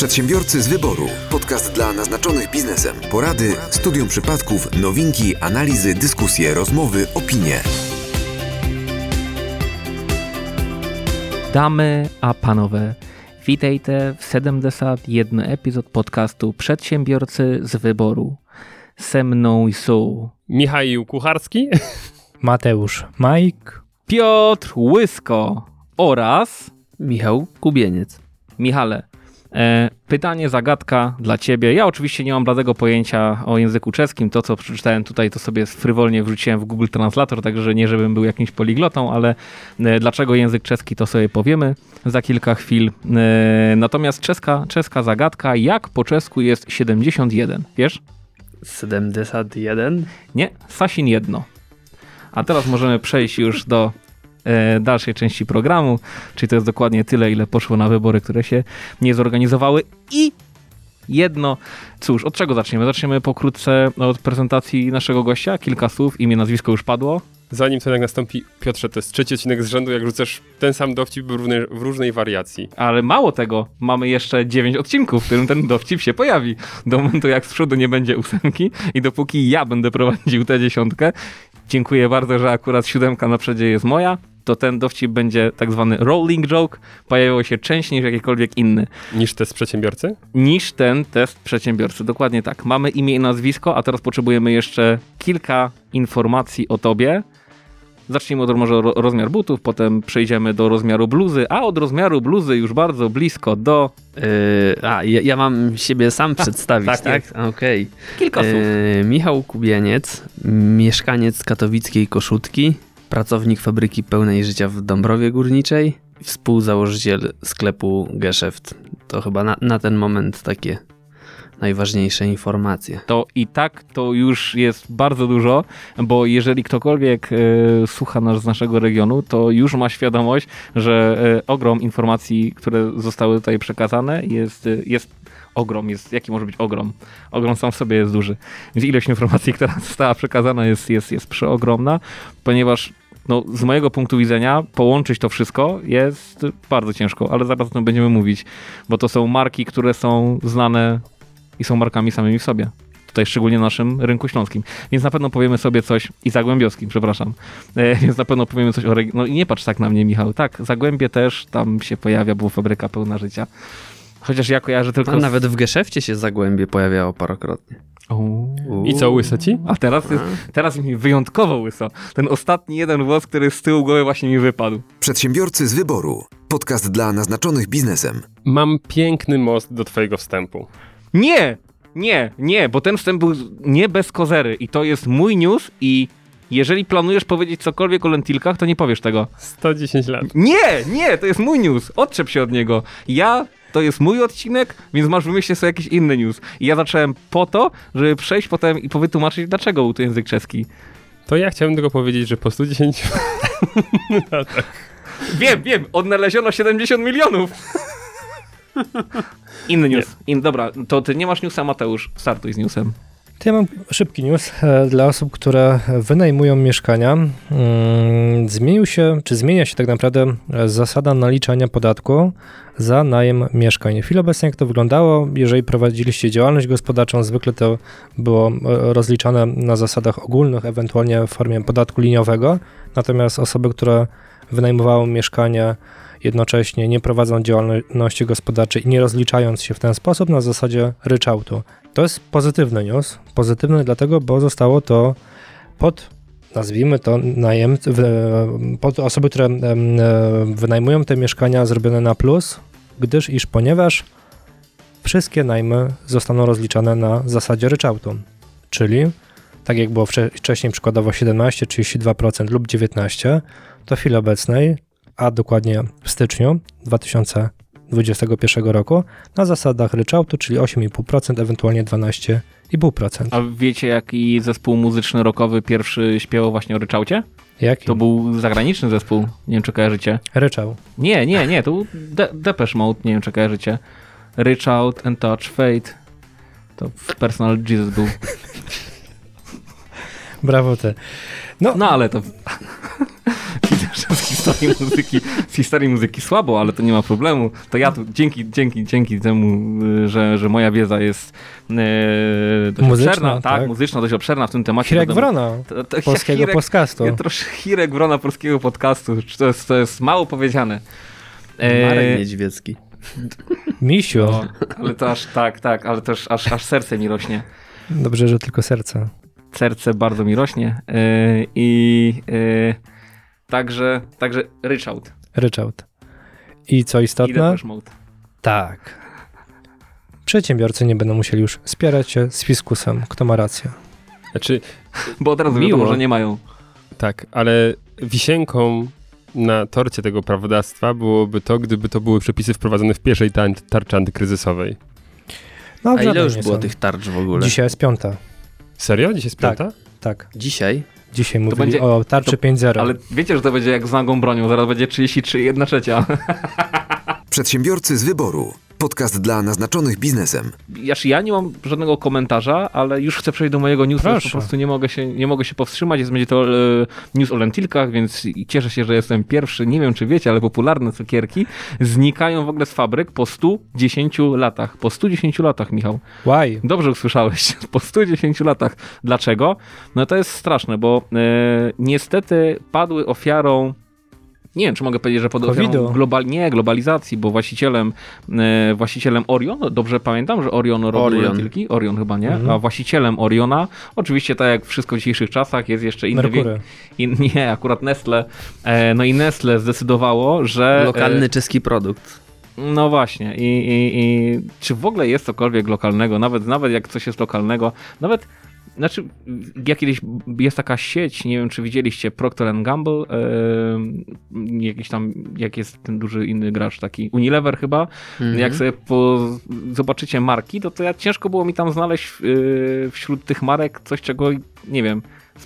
Przedsiębiorcy z wyboru. Podcast dla naznaczonych biznesem. Porady, studium przypadków, nowinki, analizy, dyskusje, rozmowy, opinie. Damy a panowie, witajcie w 71 epizod podcastu Przedsiębiorcy z wyboru. Se mną są Michał Kucharski. Mateusz Majk. Piotr Łysko oraz Michał Kubieniec. Michale. E, pytanie, zagadka dla ciebie. Ja oczywiście nie mam bladego pojęcia o języku czeskim. To, co przeczytałem tutaj, to sobie frywolnie wrzuciłem w Google Translator, także nie, żebym był jakimś poliglotą, ale e, dlaczego język czeski, to sobie powiemy za kilka chwil. E, natomiast czeska, czeska zagadka, jak po czesku jest 71, wiesz? 71? Nie, Sasin jedno. A teraz możemy przejść już do dalszej części programu, czyli to jest dokładnie tyle, ile poszło na wybory, które się nie zorganizowały i jedno. Cóż, od czego zaczniemy? Zaczniemy pokrótce od prezentacji naszego gościa. Kilka słów, imię, nazwisko już padło. Zanim ten jak nastąpi, Piotrze, to jest trzeci odcinek z rzędu, jak rzucasz ten sam dowcip w różnej, w różnej wariacji. Ale mało tego, mamy jeszcze 9 odcinków, w którym ten dowcip się pojawi. Do momentu, jak z przodu nie będzie ósemki i dopóki ja będę prowadził tę dziesiątkę, dziękuję bardzo, że akurat siódemka na przedzie jest moja, to ten dowcip będzie tak zwany rolling joke, pojawiał się częściej niż jakikolwiek inny. Niż test przedsiębiorcy? Niż ten test przedsiębiorcy, dokładnie tak. Mamy imię i nazwisko, a teraz potrzebujemy jeszcze kilka informacji o tobie. Zacznijmy od może ro rozmiar butów, potem przejdziemy do rozmiaru bluzy, a od rozmiaru bluzy już bardzo blisko do... Yy, a, ja, ja, mam siebie sam przedstawić, tak tak? Okej. Kilka słów. Yy, Michał Kubieniec, mieszkaniec katowickiej Koszutki, pracownik fabryki pełnej życia w Dąbrowie Górniczej, współzałożyciel sklepu Geschäft. To chyba na, na ten moment takie najważniejsze informacje. To i tak to już jest bardzo dużo, bo jeżeli ktokolwiek e, słucha nas z naszego regionu, to już ma świadomość, że e, ogrom informacji, które zostały tutaj przekazane jest, e, jest ogrom, jest, jaki może być ogrom? Ogrom sam w sobie jest duży. Więc ilość informacji, która została przekazana jest, jest, jest przeogromna, ponieważ no, z mojego punktu widzenia połączyć to wszystko jest bardzo ciężko, ale zaraz o tym będziemy mówić, bo to są marki, które są znane i są markami samymi w sobie. Tutaj szczególnie na naszym rynku śląskim. Więc na pewno powiemy sobie coś, i Zagłębiowskim, przepraszam. E, więc na pewno powiemy coś o regi- No i nie patrz tak na mnie, Michał. Tak, Zagłębie też tam się pojawia, było fabryka pełna życia. Chociaż ja kojarzę tylko... A z- nawet w Geschäfcie się Zagłębie pojawiało parokrotnie. I co, łyso ci? A teraz jest, teraz mi wyjątkowo łyso. Ten ostatni jeden włos, który z tyłu głowy właśnie mi wypadł. Przedsiębiorcy z wyboru. Podcast dla naznaczonych biznesem. Mam piękny most do twojego wstępu. Nie! Nie, nie, bo ten wstęp był nie bez kozery i to jest mój news i jeżeli planujesz powiedzieć cokolwiek o lentilkach, to nie powiesz tego. 110 lat. Nie, nie, to jest mój news. Odczep się od niego. Ja, to jest mój odcinek, więc masz wymyślić sobie jakiś inny news. I ja zacząłem po to, żeby przejść potem i powytłumaczyć, dlaczego był to język czeski. To ja chciałem tylko powiedzieć, że po 110 Wiem, wiem, odnaleziono 70 milionów. Inny news. In, dobra, to ty nie masz newsa, Mateusz. Startuj z newsem. To ja mam szybki news e, dla osób, które wynajmują mieszkania. Mm, Zmienił się, czy zmienia się tak naprawdę e, zasada naliczania podatku za najem mieszkań. W chwili obecnej jak to wyglądało, jeżeli prowadziliście działalność gospodarczą, zwykle to było e, rozliczane na zasadach ogólnych, ewentualnie w formie podatku liniowego. Natomiast osoby, które wynajmowały mieszkanie jednocześnie nie prowadzą działalności gospodarczej i nie rozliczając się w ten sposób na zasadzie ryczałtu. To jest pozytywny news. Pozytywny dlatego, bo zostało to pod, nazwijmy to, najem, w- pod osoby, które e, wynajmują te mieszkania zrobione na plus, gdyż iż ponieważ wszystkie najmy zostaną rozliczane na zasadzie ryczałtu. Czyli tak jak było wcze- wcześniej przykładowo 17, 32% lub 19%, to w chwili obecnej, a dokładnie w styczniu 2021 roku, na zasadach ryczałtu, czyli 8,5%, ewentualnie 12,5%. A wiecie, jaki zespół muzyczny rockowy pierwszy śpiewał właśnie o ryczałcie? Jaki? To był zagraniczny zespół, nie wiem czy kojarzycie. Ryczał. Nie, nie, nie, to był De Depeche Mode, nie wiem czy kojarzycie. Out and Touch Fate. To Personal Jesus był. Brawo ty. No ale to... Historii muzyki, z historii muzyki słabo, ale to nie ma problemu. To ja tu, dzięki, dzięki, dzięki temu, y, że, że moja wiedza jest e, dość Muzyczna, obszerna, tak, tak. muzyczna, dość obszerna w tym temacie. Hirek wiadomo, Wrona to, to, polskiego Hirek- podcastu. ja troszkę Hirek Wrona polskiego podcastu. To jest, to jest mało powiedziane. E, Marek Niedźwiecki. Misiu. no, ale to aż tak, tak, ale też aż, aż serce mi rośnie. Dobrze, że tylko serce. Serce bardzo mi rośnie. E, I e, także, także ryczałt. Ryczałt. I co I istotne? Mode. Tak. Przedsiębiorcy nie będą musieli już spierać się z fiskusem, kto ma rację. Znaczy, Bo od razu Miło. wiadomo, że nie mają. tak, ale wisienką na torcie tego prawodawstwa byłoby to, gdyby to były przepisy wprowadzone w pierwszej tar- tarczy antykryzysowej. No, A ile już było są. tych tarcz w ogóle? Dzisiaj jest piąta. Serio? Dzisiaj jest Tak. piąta? Tak. Dzisiaj? Dzisiaj mówili będzie- o tarczy to- 5.0. Ale wiecie, że to będzie jak z nagą bronią. Zaraz będzie 33 i 1 trzecia. Przedsiębiorcy z wyboru. Podcast dla naznaczonych biznesem. Aż ja nie mam żadnego komentarza, ale już chcę przejść do mojego newsa. Po prostu nie mogę się, nie mogę się powstrzymać. Jest, będzie to e, news o lentilkach, więc cieszę się, że jestem pierwszy. Nie wiem, czy wiecie, ale popularne cukierki znikają w ogóle z fabryk po 110 latach. Po 110 latach, Michał. Why? Dobrze usłyszałeś, po 110 latach. Dlaczego? No to jest straszne, bo e, niestety padły ofiarą nie wiem, czy mogę powiedzieć, że pod ofiarą global, nie, globalizacji, bo właścicielem, e, właścicielem Orion, dobrze pamiętam, że Orion robił Orion. lentilki, Orion chyba nie, Mhm. a właścicielem Oriona, oczywiście tak jak wszystko w dzisiejszych czasach, jest jeszcze inny wiek, Merkury. in, nie, akurat Nestle, e, no i Nestle zdecydowało, że... Lokalny czeski produkt. No właśnie, I, i, i czy w ogóle jest cokolwiek lokalnego, nawet, nawet jak coś jest lokalnego, nawet, znaczy, ja kiedyś, jest taka sieć, nie wiem czy widzieliście, Procter Gamble, yy, jakiś tam, jak jest ten duży inny gracz, taki Unilever chyba, Mhm. jak sobie po, zobaczycie marki, to, to ja ciężko było mi tam znaleźć yy, wśród tych marek coś, czego, nie wiem,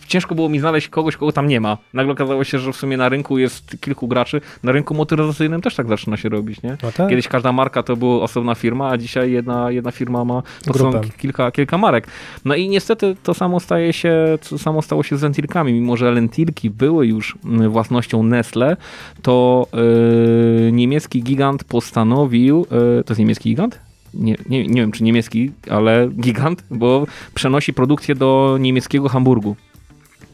ciężko było mi znaleźć kogoś, kogo tam nie ma. Nagle okazało się, że w sumie na rynku jest kilku graczy. Na rynku motoryzacyjnym też tak zaczyna się robić, nie? No tak. Kiedyś każda marka to była osobna firma, a dzisiaj jedna, jedna firma ma to są kilka, kilka marek. No i niestety to samo staje się, to samo stało się z lentilkami. Mimo, że lentilki były już własnością Nestle, to yy, niemiecki gigant postanowił, yy, to jest niemiecki gigant? Nie, nie, nie wiem, czy niemiecki, ale gigant, bo przenosi produkcję do niemieckiego Hamburgu.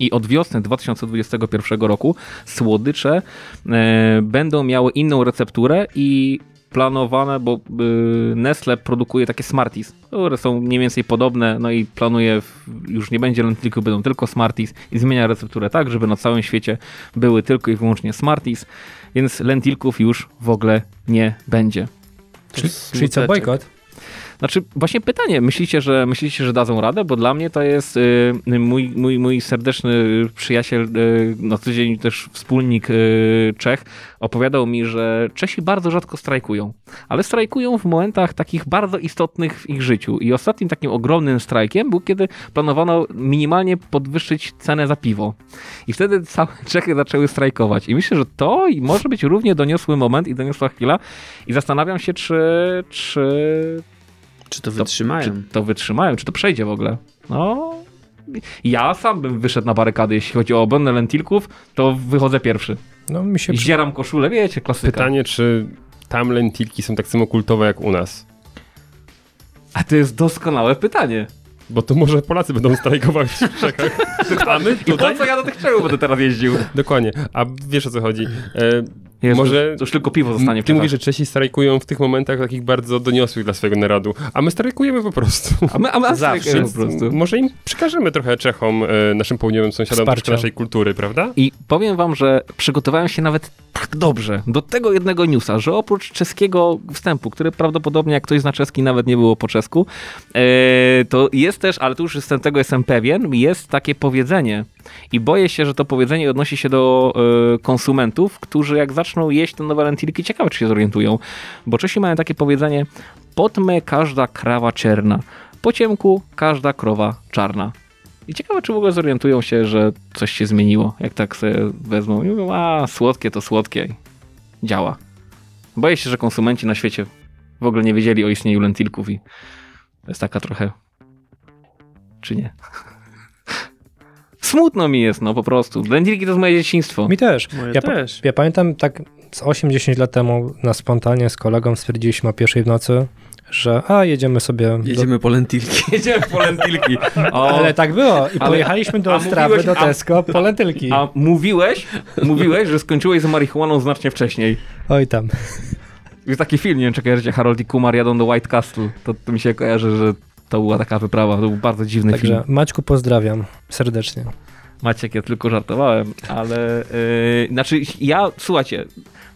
I od wiosny 2021 roku słodycze e, będą miały inną recepturę i planowane, bo y, Nestle produkuje takie Smarties, które są mniej więcej podobne, no i planuje, w, już nie będzie lentilków, będą tylko Smarties i zmienia recepturę tak, żeby na całym świecie były tylko i wyłącznie Smarties, więc lentilków już w ogóle nie będzie. Czyli, czyli co, bojkot? Znaczy, właśnie pytanie, myślicie, że myślicie, że dadzą radę? Bo dla mnie to jest y, mój, mój, mój serdeczny przyjaciel, y, na co dzień też wspólnik y, Czech, opowiadał mi, że Czesi bardzo rzadko strajkują, ale strajkują w momentach takich bardzo istotnych w ich życiu. I ostatnim takim ogromnym strajkiem był, kiedy planowano minimalnie podwyższyć cenę za piwo. I wtedy całe Czechy zaczęły strajkować. I myślę, że to może być równie doniosły moment i doniosła chwila. I zastanawiam się, czy, czy Czy to wytrzymają? czy to wytrzymają, czy to przejdzie w ogóle. No, ja sam bym wyszedł na barykady, jeśli chodzi o obronę lentilków, to wychodzę pierwszy. No mi się przy... zdzieram koszulę, wiecie, klasyka. Pytanie, czy tam lentilki są tak samo kultowe jak u nas? A to jest doskonałe pytanie. Bo to może Polacy będą strajkować w Czechach. A my I po tutaj... co ja do tych Czechów będę teraz jeździł? Dokładnie. A wiesz o co chodzi? E, Jezu, Może- To już tylko piwo zostanie Ty mówisz, że Czesi strajkują w tych momentach takich bardzo doniosłych dla swojego narodu, a my strajkujemy po prostu. A my, a my strajkujemy po prostu. Może im przekażemy trochę Czechom, e, naszym południowym sąsiadom, troszkę naszej kultury, prawda? I powiem wam, że przygotowałem się nawet tak dobrze do tego jednego newsa, że oprócz czeskiego wstępu, który prawdopodobnie jak ktoś zna czeski nawet nie było po czesku, e, to jest też, ale tu już jestem tego jestem pewien, jest takie powiedzenie i boję się, że to powiedzenie odnosi się do e, konsumentów, którzy jak zaczną jeść te nowe lentilki, ciekawe czy się zorientują, bo Czesi mają takie powiedzenie potmę każda krawa czerna, po ciemku każda krowa czarna. I ciekawe, czy w ogóle zorientują się, że coś się zmieniło. Jak tak sobie wezmą i mówią, a słodkie to słodkie. Działa. Boję się, że konsumenci na świecie w ogóle nie wiedzieli o istnieniu lentilków i to jest taka trochę... Czy nie? Smutno mi jest, no po prostu. Lentilki to jest moje dzieciństwo. Mi też. Moje Ja, pa- też. ja pamiętam tak z 8-10 lat temu na spontanie z kolegą stwierdziliśmy o pierwszej w nocy, że a jedziemy sobie. Jedziemy po lentilki. Jedziemy po lentilki. Do... O, Ale tak było. I Ale- pojechaliśmy do a Ostrawy, mówiłeś- do a- Tesco po lentylki. a mówiłeś, mówiłeś, że skończyłeś z marihuaną znacznie wcześniej. Oj tam. Jest taki film, nie wiem czy kojarzycie, Harold i Kumar jadą do White Castle. To, to mi się kojarzy, że to była taka wyprawa. To był bardzo dziwny film. Także Maćku pozdrawiam serdecznie. Maciek, ja tylko żartowałem, ale yy, znaczy ja, słuchajcie,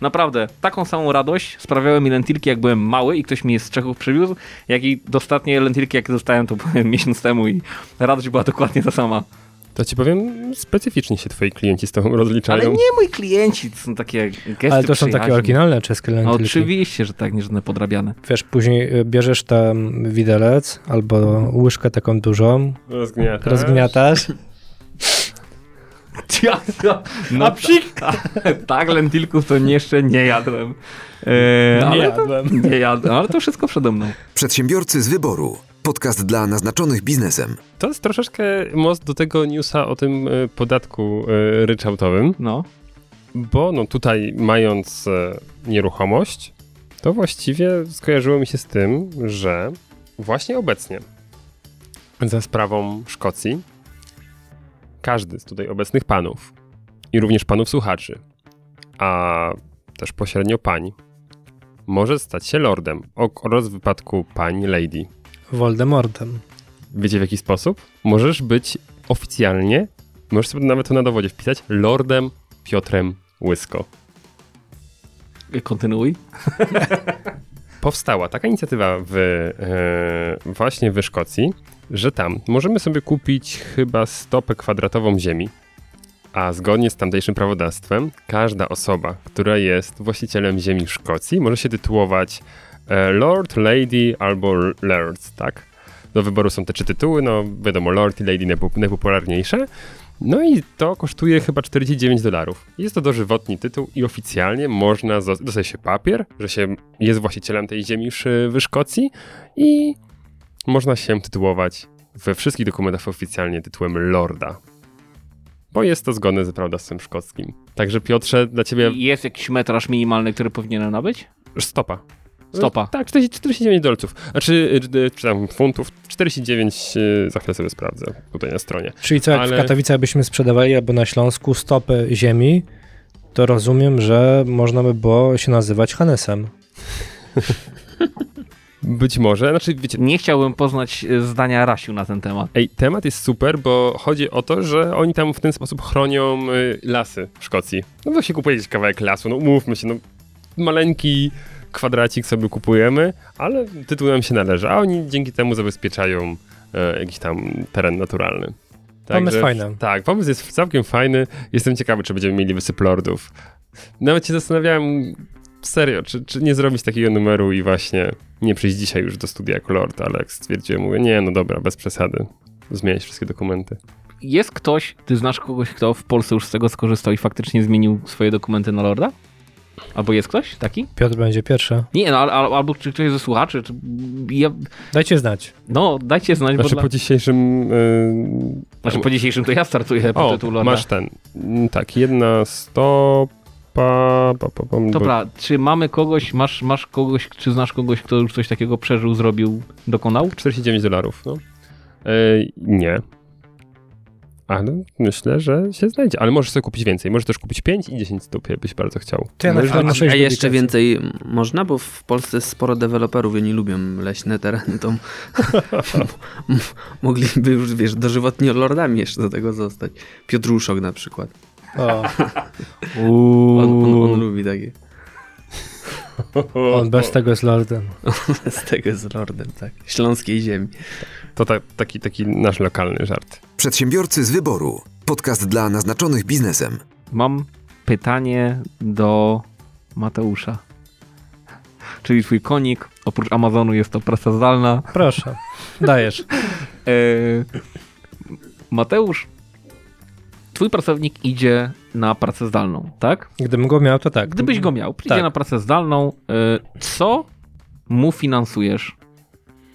naprawdę taką samą radość sprawiały mi lentilki, jak byłem mały i ktoś mi z Czechów przywiózł, jak i ostatnie lentilki, jakie dostałem, to miesiąc temu i radość była dokładnie ta sama. To ci powiem, specyficznie się twoi klienci z tobą rozliczają. Ale nie moi klienci, to są takie gesty Ale to są takie oryginalne czeskie No, lentylki. oczywiście, że tak, nie żadne podrabiane. Wiesz, później y, bierzesz tam widelec albo łyżkę taką dużą, Rozgniatasz. rozgniatasz. No, psik! tak, lentilków to jeszcze nie jadłem. E, ale to, jadłem. nie jadłem, ale to wszystko przede mną. Przedsiębiorcy z wyboru. Podcast dla naznaczonych biznesem. To jest troszeczkę most do tego newsa o tym y, podatku y, ryczałtowym, No. bo no tutaj mając e, nieruchomość, to właściwie skojarzyło mi się z tym, że właśnie obecnie za sprawą Szkocji każdy z tutaj obecnych panów i również panów słuchaczy, a też pośrednio pań, może stać się lordem oraz w wypadku pań lady. Voldemortem. Wiecie w jaki sposób? Możesz być oficjalnie, możesz sobie nawet to na dowodzie wpisać, lordem Piotrem Łysko. Kontynuuj. Powstała taka inicjatywa w, e, właśnie w Szkocji, że tam możemy sobie kupić chyba stopę kwadratową ziemi, a zgodnie z tamtejszym prawodawstwem każda osoba, która jest właścicielem ziemi w Szkocji może się tytułować Lord, Lady albo Lord, tak? Do wyboru są te trzy tytuły, no wiadomo, Lord i Lady najpop- najpopularniejsze. No i to kosztuje chyba 49 dolarów. Jest to dożywotni tytuł i oficjalnie można dostać się papier, że się jest właścicielem tej ziemi w, Szkocji i można się tytułować we wszystkich dokumentach oficjalnie tytułem Lorda. Bo jest to zgodne z prawodawstwem szkockim. Także Piotrze, dla ciebie Jest jakiś metraż minimalny, który powinienem nabyć? stopa. Stopa. Tak, 40, 49 dolców. Znaczy, y, czy tam funtów, 49, y, za chwilę sobie sprawdzę tutaj na stronie. Czyli co, jak Ale- w Katowicach byśmy sprzedawali albo na Śląsku stopy ziemi, to rozumiem, że można by było się nazywać Hanesem. Być może, znaczy wiecie, Nie chciałbym poznać e, zdania Rasiu na ten temat. Ej, temat jest super, bo chodzi o to, że oni tam w ten sposób chronią y, lasy w Szkocji. No to się kupuje gdzieś kawałek lasu, no umówmy się, no maleńki kwadracik sobie kupujemy, ale tytuł nam się należy, a oni dzięki temu zabezpieczają e, jakiś tam teren naturalny. Pomysł fajny. Tak, pomysł jest całkiem fajny. Jestem ciekawy, czy będziemy mieli wysyp lordów. Nawet się zastanawiałem, serio, czy, czy nie zrobić takiego numeru i właśnie nie przyjść dzisiaj już do studia jako lord, ale jak stwierdziłem, mówię, nie, no dobra, bez przesady. Zmieniać wszystkie dokumenty. Jest ktoś, ty znasz kogoś, kto w Polsce już z tego skorzystał i faktycznie zmienił swoje dokumenty na Lorda? Albo jest ktoś taki? Piotr będzie pierwszy. Nie, no al, al, albo czy ktoś ze słuchaczy, czy ja, Dajcie znać. no dajcie znać, Znaczy bo po dla, dzisiejszym... Yy... znaczy po dzisiejszym to ja startuję po O, tytuł Lorda. masz ten. Mm, Tak, jedna stopa... Pa, pa, pa, bo- Dobra, czy mamy kogoś, masz, masz kogoś, czy znasz kogoś, kto już coś takiego przeżył, zrobił, dokonał? 49 dolarów, no. Yy, nie. Ale myślę, że się znajdzie. Ale możesz sobie kupić więcej. Możesz też kupić 5 i 10 stóp, jakbyś bardzo chciał. Kupić- muszę iść A do jeszcze więcej można, bo w Polsce jest sporo deweloperów i oni lubią leśne tereny, to mogliby już, wiesz, dożywotnio lordami jeszcze do tego zostać. Piotruszok na przykład. On, on, on lubi takie. on bez tego jest lordem. Z tego jest lordem, tak. Śląskiej ziemi. To ta, taki, taki nasz lokalny żart. Przedsiębiorcy z wyboru. Podcast dla naznaczonych biznesem. Mam pytanie do Mateusza. Czyli twój konik, oprócz Amazonu jest to praca zdalna. Proszę, dajesz. E, Mateusz, twój pracownik idzie na pracę zdalną, tak? Gdybym go miał, to tak. Gdybyś go miał, idzie Tak. na pracę zdalną, e, co mu finansujesz?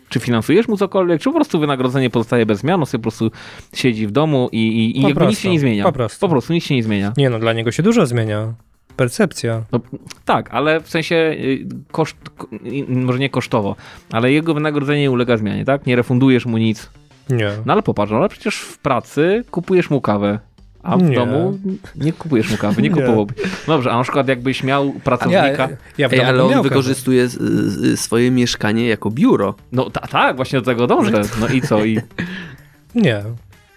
Czy finansujesz mu cokolwiek, czy po prostu wynagrodzenie pozostaje bez zmian, on sobie po prostu siedzi w domu i, i, i jakby nic prostu, się nie zmienia. po prostu. Po prostu nic się nie zmienia. Nie no, dla niego się dużo zmienia. Percepcja. No, tak, ale w sensie y, koszt, ko- może nie kosztowo, ale jego wynagrodzenie nie ulega zmianie, tak? Nie refundujesz mu nic. Nie. No ale popatrz, no, ale przecież w pracy kupujesz mu kawę. A w Nie. domu nie kupujesz mu kawy, nie kupowałbyś. Dobrze, a na przykład jakbyś miał pracownika. Ja, ja Ej, ale on wykorzystuje swoje mieszkanie jako biuro. No ta, tak, właśnie do tego dążę. No i co? I... Nie.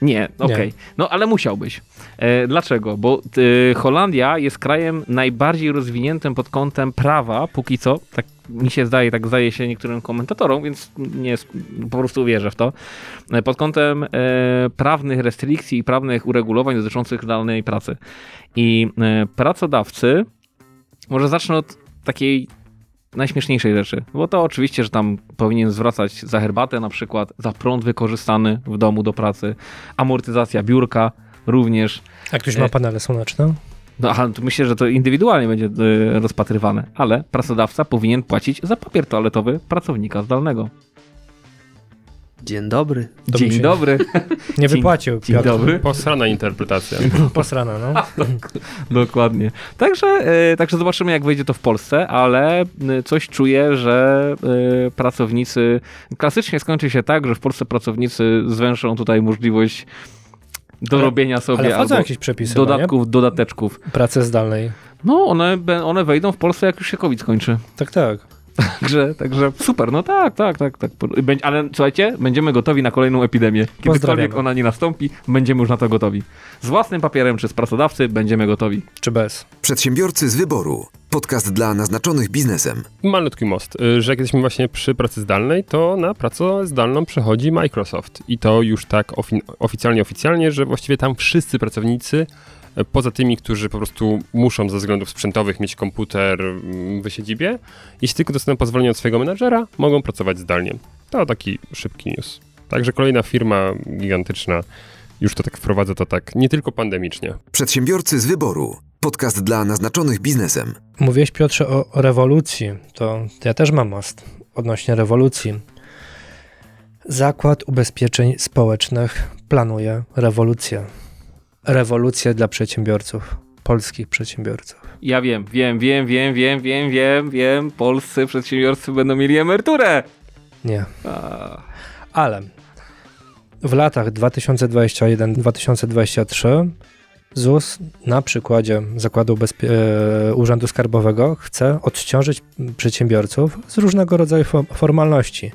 Nie, okej. No ale musiałbyś. E, dlaczego? Bo e, Holandia jest krajem najbardziej rozwiniętym pod kątem prawa, póki co, tak mi się zdaje, tak zdaje się niektórym komentatorom, więc nie, po prostu wierzę w to, e, pod kątem e, prawnych restrykcji i prawnych uregulowań dotyczących danej pracy. I e, pracodawcy, może zacznę od takiej najśmieszniejszej rzeczy, bo to oczywiście, że tam powinien zwracać za herbatę na przykład, za prąd wykorzystany w domu do pracy, amortyzacja biurka również. A ktoś ma panele słoneczne? No, ale to myślę, że to indywidualnie będzie y, rozpatrywane, ale pracodawca powinien płacić za papier toaletowy pracownika zdalnego. Dzień dobry. To Dzień się- dobry. Nie Dzień- wypłacił. Dzień Piotr. dobry. Posrana interpretacja. Posrana, no. Dokładnie. Także, e, także zobaczymy, jak wyjdzie to w Polsce, ale e, coś czuję, że e, pracownicy. Klasycznie skończy się tak, że w Polsce pracownicy zwęszą tutaj możliwość dorobienia sobie Ale jakieś przepisy, no, dodatków, dodateczków. nie? Pracy zdalnej. No, one, one wejdą w Polsce, jak już się COVID skończy. Tak, tak. Także, także super, no tak, tak, tak. tak. Ale słuchajcie, będziemy gotowi na kolejną epidemię. Kiedykolwiek ona nie nastąpi, będziemy już na to gotowi. Z własnym papierem czy z pracodawcy będziemy gotowi. Czy bez? Przedsiębiorcy z wyboru. Podcast dla naznaczonych biznesem. Malutki most, y, że jak jesteśmy właśnie przy pracy zdalnej, to na pracę zdalną przechodzi Microsoft. I to już tak ofi- oficjalnie, oficjalnie, że właściwie tam wszyscy pracownicy, poza tymi, którzy po prostu muszą ze względów sprzętowych mieć komputer mm, w siedzibie, jeśli tylko dostaną pozwolenie od swojego menadżera, mogą pracować zdalnie. To taki szybki news. Także kolejna firma gigantyczna już to tak wprowadza, to tak nie tylko pandemicznie. Przedsiębiorcy z wyboru. Podcast dla naznaczonych biznesem. Mówiłeś, Piotrze, o rewolucji. To ja też mam most odnośnie rewolucji. Zakład Ubezpieczeń Społecznych planuje rewolucję. Rewolucję dla przedsiębiorców, polskich przedsiębiorców. Ja wiem, wiem, wiem, wiem, wiem, wiem, wiem, wiem. Polscy przedsiębiorcy będą mieli emeryturę. Nie. A, Ale w latach 2021-2023 ZUS na przykładzie Zakładu Ubezpie- e, Urzędu Skarbowego chce odciążyć przedsiębiorców z różnego rodzaju fo- formalności.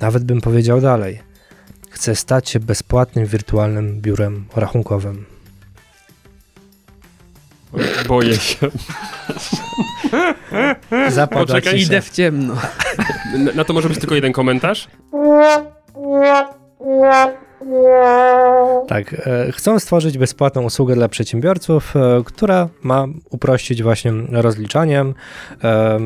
Nawet bym powiedział dalej. Chce stać się bezpłatnym wirtualnym biurem rachunkowym. Boję się. Zapada Poczekaj, cisza. Idę w ciemno. Na, na to może być tylko jeden komentarz. Tak, e, chcą stworzyć bezpłatną usługę dla przedsiębiorców, e, która ma uprościć właśnie rozliczanie. E,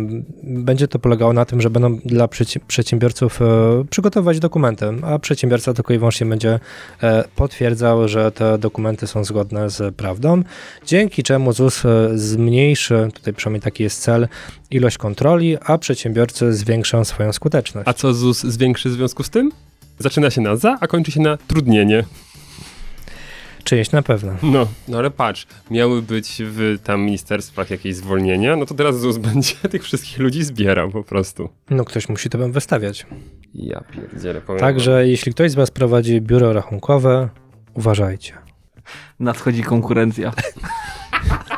Będzie to polegało na tym, że będą dla przeci- przedsiębiorców e, przygotowywać dokumenty, a przedsiębiorca tylko i wyłącznie będzie e, potwierdzał, że te dokumenty są zgodne z prawdą, dzięki czemu ZUS zmniejszy, tutaj przynajmniej taki jest cel, ilość kontroli, a przedsiębiorcy zwiększą swoją skuteczność. A co ZUS zwiększy w związku z tym? Zaczyna się na za, a kończy się na trudnienie. Czyjeś na pewno. No, no ale patrz, miały być w tam ministerstwach jakieś zwolnienia, no to teraz ZUS będzie tych wszystkich ludzi zbierał po prostu. No ktoś musi to wystawiać. Ja pierdzielę, powiem Także jeśli ktoś z Was prowadzi biuro rachunkowe, uważajcie. nadchodzi konkurencja.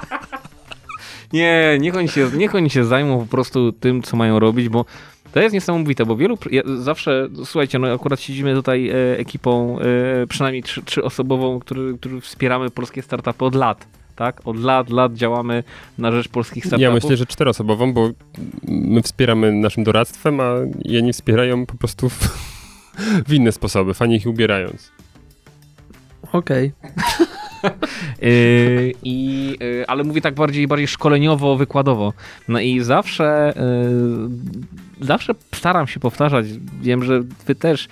nie, niech oni, się, niech oni się zajmą po prostu tym, co mają robić, bo to jest niesamowite, bo wielu, ja zawsze, słuchajcie, no akurat siedzimy tutaj e, ekipą, e, przynajmniej trzy, trzyosobową, który, który wspieramy polskie startupy od lat. Tak? Od lat, lat działamy na rzecz polskich startupów. Ja myślę, że czteroosobową, bo my wspieramy naszym doradztwem, a jedni wspierają po prostu w, w inne sposoby, fajnie ich ubierając. Okej. Yy, i, yy, ale mówię tak bardziej, bardziej szkoleniowo, wykładowo. No i zawsze, yy, zawsze staram się powtarzać, wiem, że wy też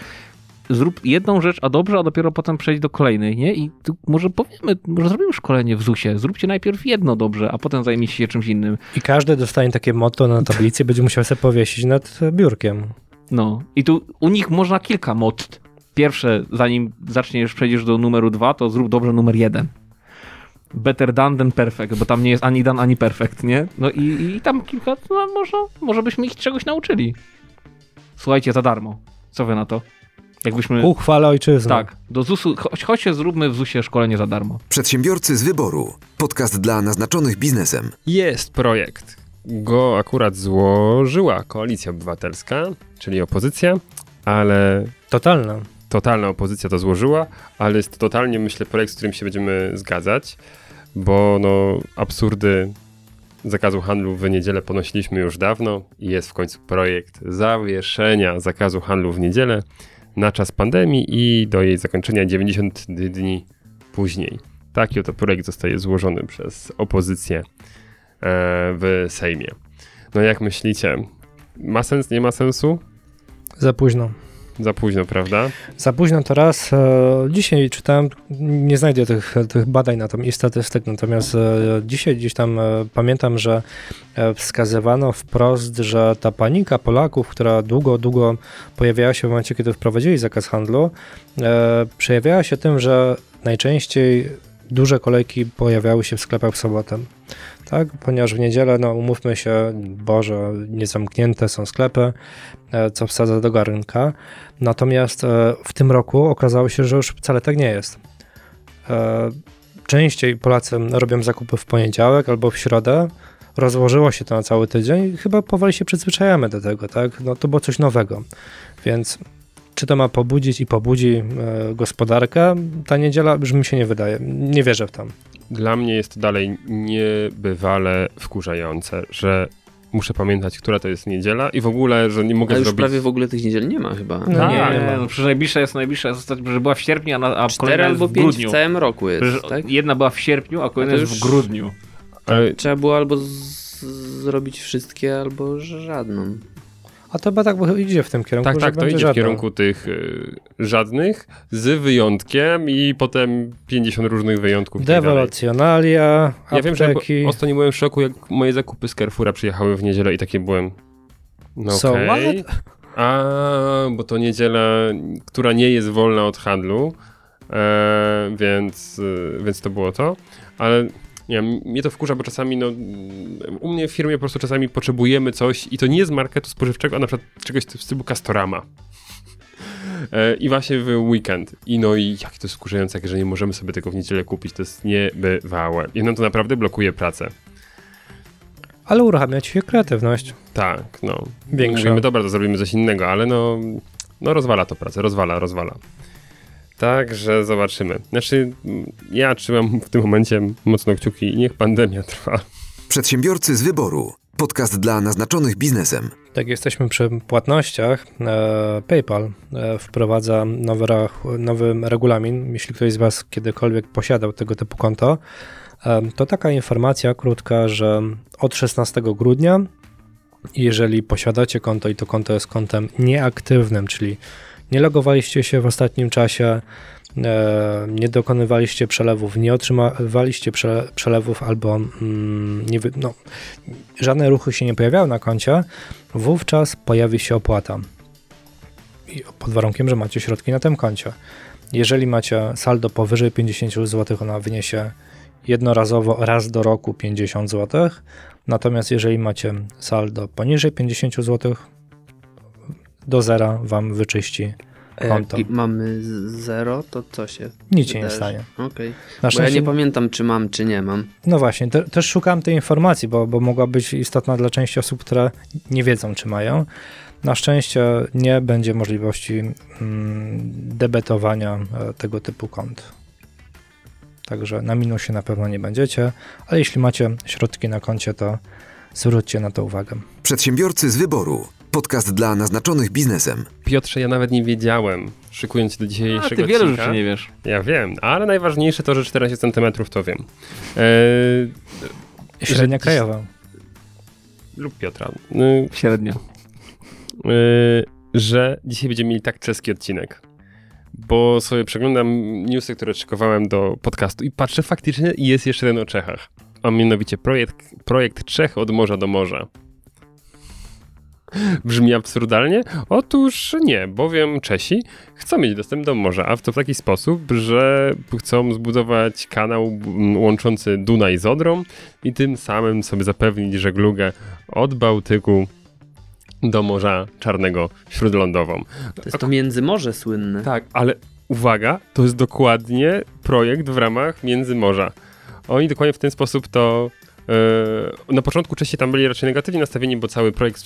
zrób jedną rzecz, a dobrze, a dopiero potem przejść do kolejnej, nie? I tu może powiemy, może zrobimy szkolenie w ZUS-ie, zróbcie najpierw jedno dobrze, a potem zajmijcie się czymś innym. I każdy dostanie takie motto na tablicy będzie musiał sobie powiesić nad biurkiem. No i tu u nich można kilka mod. Pierwsze, zanim zaczniesz, przejdziesz do numeru dwa, to zrób dobrze numer jeden. Better done than perfect, bo tam nie jest ani done, ani perfect, nie? No i, i tam kilka, no może, może byśmy ich czegoś nauczyli. Słuchajcie, za darmo. Co wy na to? Jakbyśmy... Uchwala ojczyznę. Tak, do ZUS-u, cho- chodźcie zróbmy w ZUS-ie szkolenie za darmo. Przedsiębiorcy z wyboru. Podcast dla naznaczonych biznesem. Jest projekt. Go akurat złożyła Koalicja Obywatelska, czyli opozycja, ale Totalna. Totalna opozycja to złożyła, ale jest to totalnie, myślę, projekt, z którym się będziemy zgadzać, bo no, absurdy zakazu handlu w niedzielę ponosiliśmy już dawno i jest w końcu projekt zawieszenia zakazu handlu w niedzielę na czas pandemii i do jej zakończenia 90 dni później. Taki oto projekt zostaje złożony przez opozycję e, w Sejmie. No jak myślicie, ma sens, nie ma sensu? Za późno. Za późno, prawda? Za późno to raz. E, dzisiaj czytałem, nie znajdę tych, tych badań na i statystyk, natomiast e, dzisiaj gdzieś tam e, pamiętam, że wskazywano wprost, że ta panika Polaków, która długo, długo pojawiała się w momencie, kiedy wprowadzili zakaz handlu, przejawiała się tym, że najczęściej duże kolejki pojawiały się w sklepach w sobotę. Tak, ponieważ w niedzielę, no umówmy się, Boże, niezamknięte są sklepy, co wsadza do garnka. Natomiast e, w tym roku okazało się, że już wcale tak nie jest. E, Częściej Polacy robią zakupy w poniedziałek albo w środę. Rozłożyło się to na cały tydzień i chyba powoli się przyzwyczajamy do tego, tak? No to było coś nowego. Więc czy to ma pobudzić i pobudzi e, gospodarkę? Ta niedziela już mi się nie wydaje. Nie wierzę w to. Dla mnie jest to dalej niebywale wkurzające, że muszę pamiętać, która to jest niedziela i w ogóle, że nie mogę A już zrobić... prawie w ogóle tych niedziel nie ma chyba. No, nie, nie nie, ma. no przecież najbliższa jest najbliższa, jest, że była w sierpniu, a, na, a kolejna jest albo w pięć grudniu. w całym roku jest, Przecież tak? Jedna była w sierpniu, a kolejna to jest w już- grudniu. Ale Trzeba było albo z- zrobić wszystkie, albo żadną. A to chyba tak idzie w tym kierunku, tak, tak, to idzie w kierunku tych y, żadnych, z wyjątkiem i potem 50 różnych wyjątków. tak dalej. Dewolacjonalia, Ja wiem, że apteki. ostatnio byłem w szoku, jak moje zakupy z Carrefoura przyjechały w niedzielę i takie byłem. No So okej. A, bo to niedziela, która nie jest wolna od handlu, e, więc, y, więc to było to. Ale nie wiem, mnie to wkurza, bo czasami no, u mnie w firmie po prostu czasami potrzebujemy coś i to nie z marketu spożywczego, a na przykład czegoś w stylu Castorama. E, I właśnie w weekend. I no i jak to jest wkurzające, że nie możemy sobie tego w niedzielę kupić. To jest niebywałe. I no to naprawdę blokuje pracę. Ale uruchamia ci się kreatywność. Tak, no. Większa. Mówimy, dobra, to zrobimy coś innego, ale no, no rozwala to pracę, rozwala, rozwala. Także zobaczymy. Znaczy, ja trzymam w tym momencie mocno kciuki i niech pandemia trwa. Przedsiębiorcy z wyboru. Podcast dla naznaczonych biznesem. Jak jesteśmy przy płatnościach, e, PayPal e, wprowadza nowy, nowy regulamin. Jeśli ktoś z Was kiedykolwiek posiadał tego typu konto, e, to taka informacja krótka, że od 16 grudnia, jeżeli posiadacie konto i to konto jest kontem nieaktywnym, czyli nie logowaliście się w ostatnim czasie, e, nie dokonywaliście przelewów, nie otrzymywaliście prze, przelewów albo mm, nie, no, żadne ruchy się nie pojawiały na koncie, wówczas pojawi się opłata. Pod warunkiem, że macie środki na tym koncie. Jeżeli macie saldo powyżej 50 zł, ona wyniesie jednorazowo raz do roku 50 zł. Natomiast jeżeli macie saldo poniżej 50 zł, do zera wam wyczyści. A Konto. Jak mamy zero, to co się Nic się nie stanie. Okej. Na Bo ja szczęście, nie pamiętam, czy mam, czy nie mam. no właśnie, te, też szukałem tej informacji, bo, bo mogła być istotna dla części osób, które nie wiedzą, czy mają. Na szczęście nie będzie możliwości mm, debetowania e, tego typu kont. Także na minusie na pewno nie będziecie, ale jeśli macie środki na koncie, to zwróćcie na to uwagę. Przedsiębiorcy z wyboru. Podcast dla naznaczonych biznesem. Piotrze, ja nawet nie wiedziałem, szykując się do A dzisiejszego ty wiele rzeczy nie wiesz. Ja wiem, ale najważniejsze to, że 14 cm to wiem. Eee, Średnia Że- krajowa. lub Piotra. Yy, Średnio. yy, że dzisiaj będziemy mieli tak czeski odcinek. Bo sobie przeglądam newsy, które szykowałem do podcastu i patrzę, faktycznie jest jeszcze jeden o Czechach. A mianowicie projekt, projekt Czech od morza do morza. Brzmi absurdalnie? Otóż nie, bowiem Czesi chcą mieć dostęp do morza, a w to w taki sposób, że chcą zbudować kanał łączący Dunaj z Odrą i tym samym sobie zapewnić żeglugę od Bałtyku do Morza Czarnego śródlądową. To jest to Międzymorze słynne. Tak, ale uwaga, to jest dokładnie projekt w ramach Międzymorza. Oni dokładnie w ten sposób to. Yy, na początku Czesi tam byli raczej negatywnie nastawieni, bo cały projekt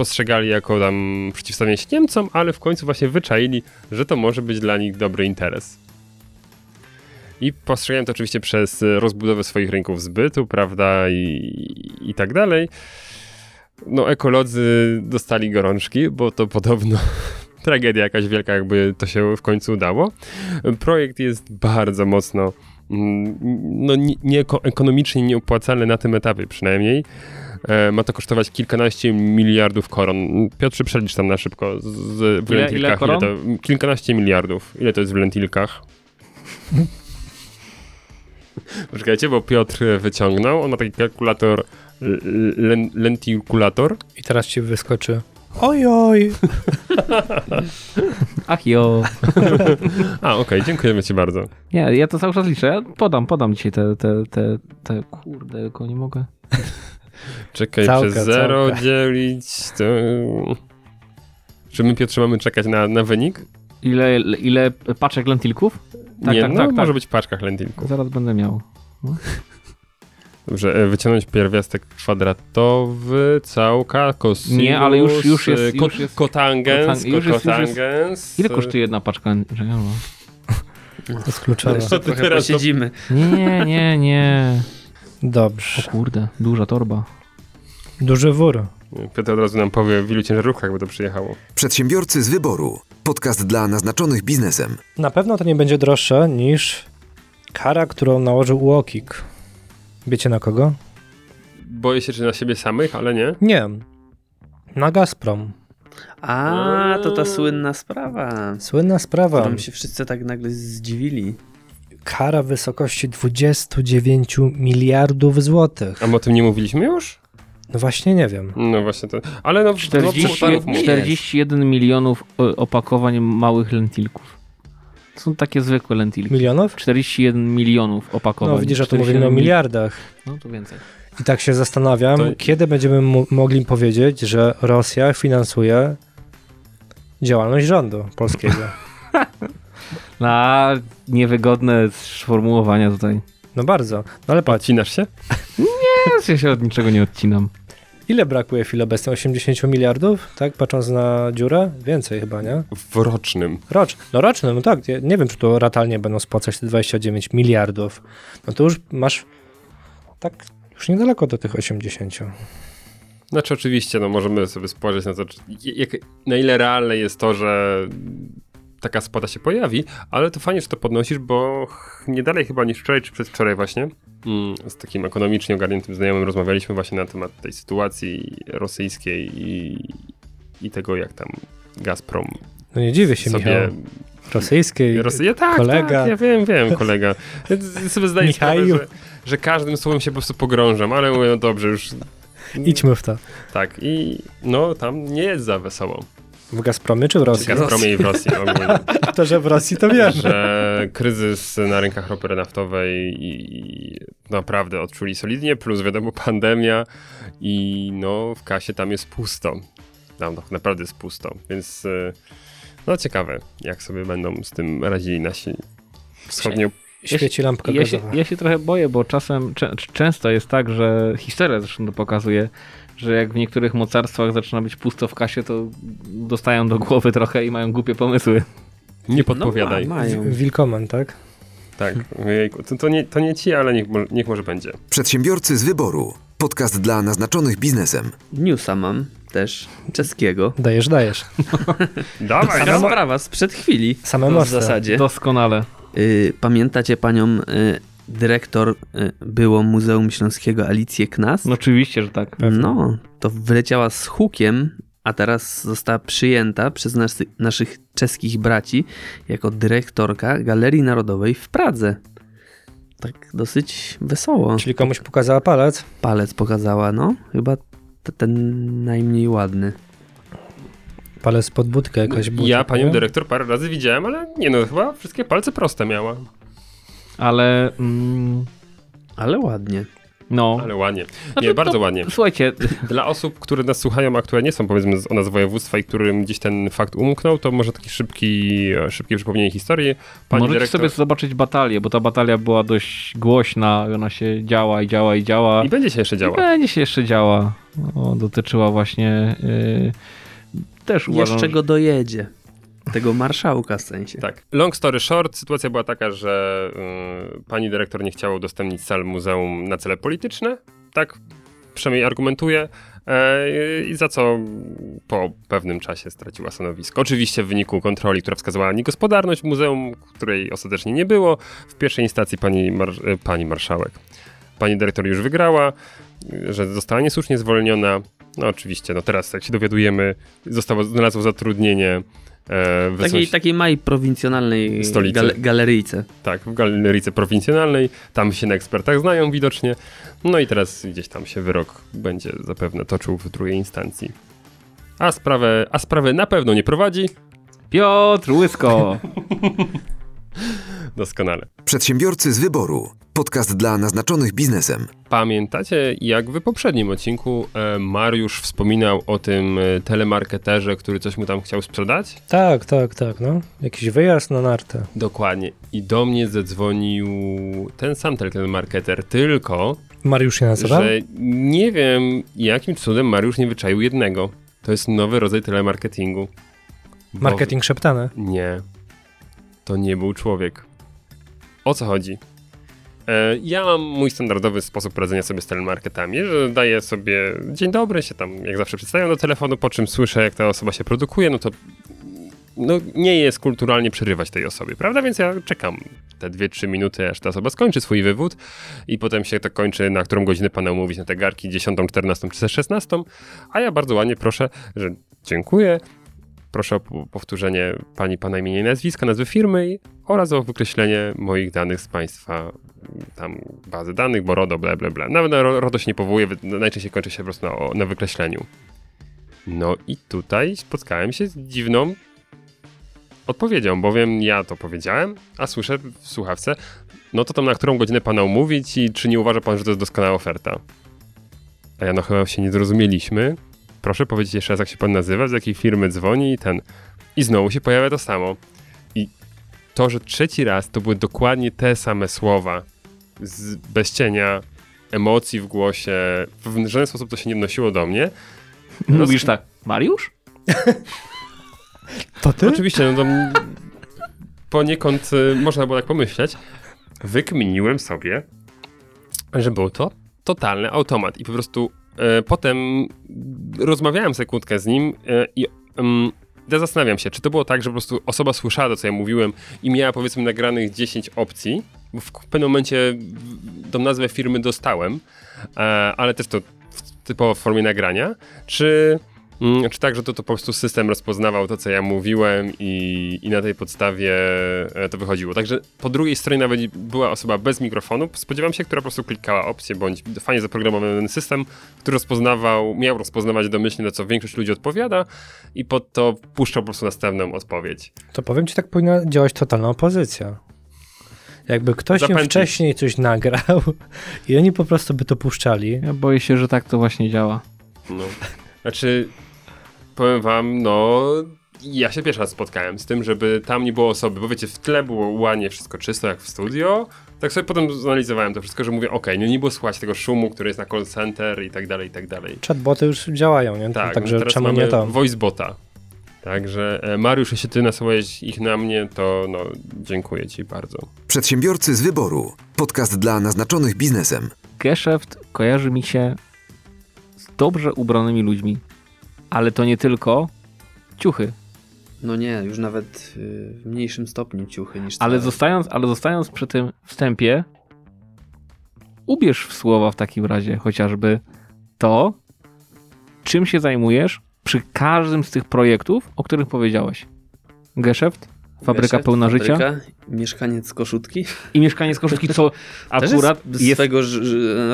postrzegali jako tam przeciwstawienie się Niemcom, ale w końcu właśnie wyczaili, że to może być dla nich dobry interes. I postrzegają to oczywiście przez rozbudowę swoich rynków zbytu, prawda, i, i tak dalej. No, ekolodzy dostali gorączki, bo to podobno tragedia jakaś wielka, jakby to się w końcu udało. Projekt jest bardzo mocno mm, no, nie, nie ekonomicznie nieopłacalny na tym etapie przynajmniej. E, ma to kosztować kilkanaście miliardów koron. Piotrze, przelicz tam na szybko z, w Ile- lentilkach. ile koron? to, kilkanaście miliardów. Ile to jest w lentilkach? Poczekajcie, bo Piotr wyciągnął. On ma taki kalkulator, len, lentilkulator. I teraz ci wyskoczy. Oj, oj. Ach jo. A, okej, dziękujemy ci bardzo. Nie, ja to cały czas liczę. Ja podam, podam dzisiaj te, te, te, te kurde, tylko nie mogę. Czekaj, Całka, przez zero całka. dzielić to... Czy my, Piotrze, mamy czekać na, na wynik? Ile, ile paczek lentilków? Tak, Nie, tak, no, tak, tak. może być w paczkach lentilków. Zaraz będę miał. Dobrze, e, wyciągnąć pierwiastek kwadratowy, całka, kosinus... Nie, ale już- już jest- e, ko, już jest- kotangens, kotang- już jest- już jest- kotangens. Ile kosztuje jedna paczka? To jest kluczowe. Ty teraz posiedzimy. Nie, nie, nie. Dobrze. O kurde, duża torba. Duży wór. Piotr od razu nam powie, w ilu ciężarówkach by to przyjechało. Przedsiębiorcy z wyboru. Podcast dla naznaczonych biznesem. Na pewno to nie będzie droższe niż kara, którą nałożył UOKiK. Wiecie na kogo? Boję się, czy na siebie samych, ale nie. Nie. Na Gazprom. A, to ta słynna sprawa. Słynna sprawa. Którą się wszyscy tak nagle zdziwili. Kara w wysokości 29 miliardów złotych. A my o tym nie mówiliśmy już? No właśnie nie wiem. No właśnie to. Ale no, 40, no przykładów mów. 41 milionów o- opakowań małych lentilków. To są takie zwykłe lentilki. Milionów? 41 milionów opakowań. No widzisz, że to 41 mówimy o mil- miliardach. No to więcej. I tak się zastanawiam, To- kiedy będziemy mogli powiedzieć, że Rosja finansuje działalność rządu polskiego. Na niewygodne sformułowania tutaj. No bardzo. No ale patrz, Odcinasz się? Ja się od niczego nie odcinam. ile brakuje chwilę obecnie? 80 miliardów? Tak, patrząc na dziurę? Więcej chyba, nie? W rocznym. Rocz, no roczny, no tak. Nie, nie wiem, czy to ratalnie będą spłacać te 29 miliardów. No to już masz tak już niedaleko do tych 80. Znaczy oczywiście, no możemy sobie spojrzeć na to, czy, jak, na ile realne jest to, że taka spłata się pojawi, ale to fajnie, że to podnosisz, bo nie dalej chyba niż wczoraj czy przedwczoraj właśnie mm, z takim ekonomicznie ogarniętym znajomym rozmawialiśmy właśnie na temat tej sytuacji rosyjskiej i, i tego, jak tam Gazprom No nie dziwię się, sobie... Michał. Rosyjskiej. Rosja, tak, kolega. tak, ja wiem, wiem, kolega. Ja sobie zdaję sprawę, że, że każdym słowem się po prostu pogrążam, ale mówię, no dobrze, już Idźmy w to. tak, i no tam nie jest za wesoło. W Gazpromie czy w W Rosji? Gazpromie i w Rosji ogólnie. To, że w Rosji to wiesz. Że kryzys na rynkach ropy naftowej i naprawdę odczuli solidnie, plus wiadomo pandemia i no w kasie tam jest pusto. Tam no, naprawdę jest pusto, więc e, no ciekawe, jak sobie będą z tym radzili nasi wschodnio Świeci lampka Ja się, gazowa. ja się trochę boję, bo czasem, często jest tak, że historia zresztą to pokazuje, że jak w niektórych mocarstwach zaczyna być pusto w kasie, to dostają do głowy trochę i mają głupie pomysły. nie podpowiadaj. No, ma, mają. Wilkoman, tak? Tak, to, to, nie, to nie ci, ale niech, niech może będzie. Przedsiębiorcy z wyboru. Podcast dla naznaczonych biznesem. Newsa mam też, czeskiego. Dajesz, dajesz. Dawaj, Sama dawaj. sprawa sprzed chwili. Same w zasadzie. Doskonale. Y, pamiętacie panią y, dyrektor y, było Muzeum Śląskiego Alicję Knas? No oczywiście, że tak. pewnie. No, to wyleciała z hukiem, a teraz została przyjęta przez nas, naszych czeskich braci jako dyrektorka Galerii Narodowej w Pradze. Tak dosyć wesoło. Czyli komuś pokazała palec. Palec pokazała, no. Chyba ten najmniej ładny. Palec pod budkę jakaś buta, Ja panią dyrektor parę razy widziałem, ale nie no, chyba wszystkie palce proste miała. Ale... Mm, Ale ładnie. no... Ale ładnie. Znaczy, Nie, bardzo to- ładnie. Słuchajcie, Dla osób, które nas słuchają, a które nie są powiedzmy z- o nas województwa i którym gdzieś ten fakt umknął, to może taki szybki, e, szybkie przypomnienie historii. Pani możecie dyrektor... sobie zobaczyć batalię, bo ta batalia była dość głośna, i ona się działa i działa i działa. I będzie się jeszcze I działa. będzie się jeszcze działa. O, dotyczyła właśnie... Yy, też uważam, Jeszcze go dojedzie. Tego marszałka w sensie. Tak. Long story short, sytuacja była taka, że y, pani dyrektor nie chciała udostępnić sal muzeum na cele polityczne. Tak przynajmniej argumentuje. E, I za co po pewnym czasie straciła stanowisko. Oczywiście w wyniku kontroli, która wskazywała niegospodarność muzeum, której ostatecznie nie było. W pierwszej instancji pani, mar e, pani marszałek, pani dyrektor już wygrała, y, że została niesłusznie zwolniona. No oczywiście, no teraz jak się dowiadujemy, zostało, znalazło zatrudnienie e, w Takiej, sąsi- takiej małej prowincjonalnej Stolicy. Gal galeryjce. tak, w galeryce prowincjonalnej. Tam się na ekspertach znają widocznie. No i teraz gdzieś tam się wyrok będzie zapewne toczył w drugiej instancji. A sprawę, a sprawę na pewno nie prowadzi. Piotr Łysko! Doskonale. Przedsiębiorcy z wyboru. Podcast dla naznaczonych biznesem. Pamiętacie, jak w poprzednim odcinku e, Mariusz wspominał o tym e, telemarketerze, który coś mu tam chciał sprzedać? Tak, tak, tak, no. Jakiś wyjazd na nartę. Dokładnie. I do mnie zadzwonił ten sam telemarketer, tylko Mariusz się nazywa? że nie wiem, jakim cudem Mariusz nie wyczaił jednego. To jest nowy rodzaj telemarketingu. Bo- Marketing szeptany. Nie. To nie był człowiek. O co chodzi? E, Ja mam mój standardowy sposób radzenia sobie z telemarketami, że daję sobie dzień dobry, się tam jak zawsze przedstawiam do telefonu, po czym słyszę, jak ta osoba się produkuje, no to no, nie jest kulturalnie przerywać tej osobie, prawda? Więc ja czekam te 2-3 minuty, aż ta osoba skończy swój wywód i potem się to kończy, na którą godzinę pana umówić na te garki, 10, 14 czy 16, a ja bardzo ładnie proszę, że dziękuję, proszę o powtórzenie pani, pana imienia i nazwiska, nazwy firmy oraz o wykreślenie moich danych z państwa tam bazy danych, bo RODO, bla, bla, bla. Nawet na ro- RODO się nie powołuje, najczęściej kończy się po prostu na, na wykreśleniu. No i tutaj spotkałem się z dziwną odpowiedzią, bowiem ja to powiedziałem, a słyszę w słuchawce, no to tam na którą godzinę pana umówić i czy nie uważa pan, że to jest doskonała oferta? A ja no chyba się nie zrozumieliśmy. Proszę powiedzieć jeszcze raz, jak się pan nazywa, z jakiej firmy dzwoni i ten. I znowu się pojawia to samo. I to, że trzeci raz to były dokładnie te same słowa, z, bez cienia emocji w głosie, w żaden sposób to się nie odnosiło do mnie. Mówisz tak, Mariusz? To ty? Oczywiście, no to poniekąd y, można było tak pomyśleć. Wykminiłem sobie, że był to totalny automat i po prostu potem rozmawiałem sekundkę z nim e, i em, ja zastanawiam się, czy to było tak, że po prostu osoba słyszała to, co ja mówiłem i miała powiedzmy nagranych 10 opcji, bo w pewnym momencie tą nazwę firmy dostałem, e, ale też to typowo w formie nagrania, czy Mm, Czy tak, że to, to po prostu system rozpoznawał to, co ja mówiłem i, i na tej podstawie e, to wychodziło. Także po drugiej stronie nawet była osoba bez mikrofonu, spodziewam się, która po prostu klikała opcję, bądź fajnie zaprogramowany system, który rozpoznawał, miał rozpoznawać domyślnie, na co większość ludzi odpowiada i pod to puszczał po prostu następną odpowiedź. To powiem ci, tak powinna działać totalna opozycja. Jakby ktoś im Zapętlić. wcześniej coś nagrał i oni po prostu by to puszczali. Ja boję się, że tak to właśnie działa. No. Znaczy, powiem wam, no, ja się pierwszy raz spotkałem z tym, żeby tam nie było osoby, bo wiecie, w tle było ładnie wszystko czysto jak w studio. Tak sobie potem zanalizowałem to wszystko, że mówię, okej, no nie było słychać tego szumu, który jest na call center i tak dalej, i tak dalej. Chatboty już działają, nie? Tak, Także no teraz czemu mamy nie to? voicebota. Także e, Mariusz, jeśli ty nasłałeś ich na mnie, to no, dziękuję ci bardzo. Przedsiębiorcy z wyboru. Podcast dla naznaczonych biznesem. Geszeft kojarzy mi się z dobrze ubranymi ludźmi. Ale to nie tylko ciuchy. No nie, już nawet y, w mniejszym stopniu ciuchy niż Ale całe. zostając, ale zostając przy tym wstępie, ubierz w słowa w takim razie chociażby to, czym się zajmujesz przy każdym z tych projektów, o których powiedziałeś. Geszeft, Fabryka pełna fabryka, życia Mieszkaniec koszutki. i mieszkanie z koszulki, co akurat jest jest swego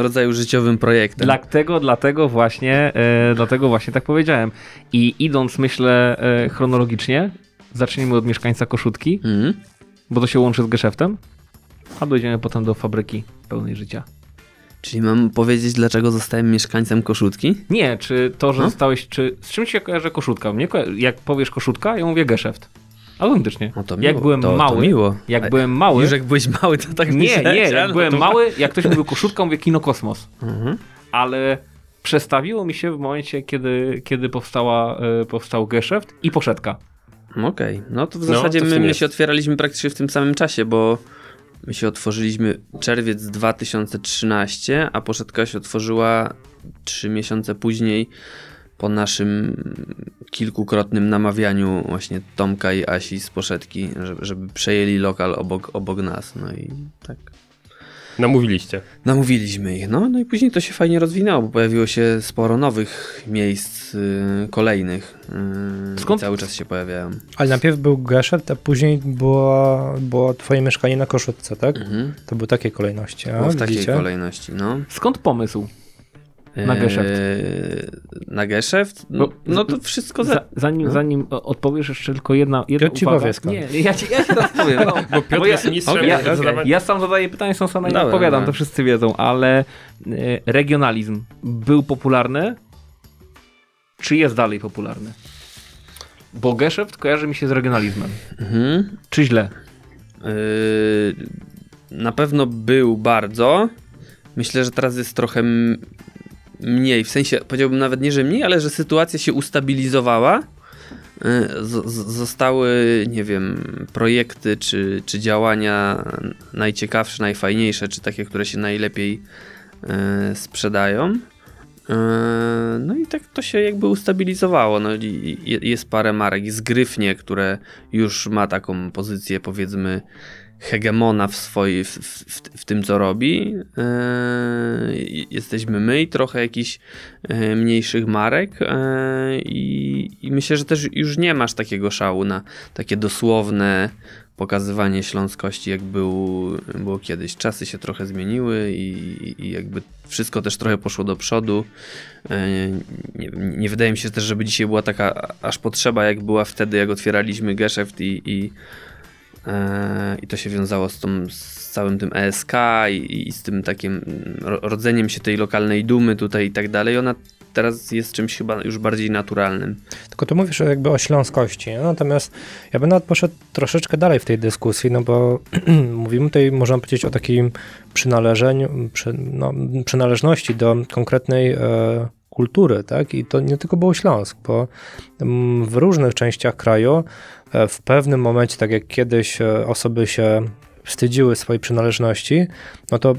rodzaju życiowym projektem. Dlatego, dlatego właśnie, e, dlatego właśnie tak powiedziałem. I idąc, myślę, e, chronologicznie, zaczniemy od mieszkańca Koszutki, Mhm. bo to się łączy z geszeftem, a dojdziemy potem do fabryki pełnej życia. Czyli mam powiedzieć, dlaczego zostałem mieszkańcem koszutki? Nie, czy to, że No. zostałeś, czy z czym się kojarzy Koszutka? Mnie jak powiesz Koszutka, ja mówię geszeft. Autentycznie. No to jak miło, byłem to, mały, to miło. jak A- byłem mały, Już jak byłeś mały, to tak nie, nie, jak no byłem to- mały, jak ktoś mówił Koszutka, mówię Kino Kosmos. Mhm. ale przestawiło mi się w momencie, kiedy, kiedy powstała, e, powstał Geszeft i Poszetka. Okej, no to w No, zasadzie to w my, my się otwieraliśmy praktycznie w tym samym czasie, bo my się otworzyliśmy czerwiec 2013, a Poszetka się otworzyła trzy miesiące później po naszym kilkukrotnym namawianiu właśnie Tomka i Asi z Poszetki, żeby, żeby przejęli lokal obok, obok nas. No i tak. Namówiliście. Namówiliśmy ich, no, no i później to się fajnie rozwinęło, bo pojawiło się sporo nowych miejsc y, kolejnych. y, Skąd- Cały czas się pojawiają. Ale najpierw był Geszeft, a później było, było twoje mieszkanie na Koszutce, tak? Mhm. To były takie kolejności, a Było w takiej widzicie? kolejności, no. Skąd pomysł? Na geszeft. Eee, na geszeft? No, Bo- no to wszystko za... Za, zanim, no. zanim odpowiesz jeszcze tylko jedna, jedna Piotr ci uwaga. powie skąd. Nie, ja ci, ja ci teraz powiem. No, Bo Piotr ja, jest mistrzem ja, okej. zadawania- ja sam zadaję pytania, sam sam na nie odpowiadam, dobra. to wszyscy wiedzą, ale e, regionalizm był popularny? Czy jest dalej popularny? Bo Geszeft kojarzy mi się z regionalizmem. Mhm. Czy źle? Eee, na pewno był bardzo. Myślę, że teraz jest trochę mniej. W sensie, powiedziałbym nawet nie, że mniej, ale że sytuacja się ustabilizowała. Eee, z- Zostały, nie wiem, projekty czy, czy działania najciekawsze, najfajniejsze, czy takie, które się najlepiej e, sprzedają. E, No i tak to się jakby ustabilizowało. No, i- jest parę marek. Jest Gryfnie, które już ma taką pozycję, powiedzmy, hegemona w, swojej, w, w, w tym, co robi. E, Jesteśmy my i trochę jakichś e, mniejszych marek. e, I, myślę, że też już nie masz takiego szału na takie dosłowne pokazywanie śląskości, jak był, było kiedyś. Czasy się trochę zmieniły i, i jakby wszystko też trochę poszło do przodu. Nie, nie wydaje mi się też, żeby dzisiaj była taka aż potrzeba, jak była wtedy, jak otwieraliśmy Geszeft i, i, i to się wiązało z, tą, z całym tym ESK i, i z tym takim ro- rodzeniem się tej lokalnej dumy tutaj i tak dalej. Ona teraz jest czymś chyba już bardziej naturalnym. Tylko tu mówisz jakby o śląskości, nie? natomiast ja bym nawet poszedł troszeczkę dalej w tej dyskusji, no bo mówimy tutaj, można powiedzieć, o takim przynależeniu, przy, no, przynależności do konkretnej e, kultury, tak? I to nie tylko było Śląsk, bo mm, w różnych częściach kraju e, w pewnym momencie, tak jak kiedyś e, osoby się wstydziły swojej przynależności, no to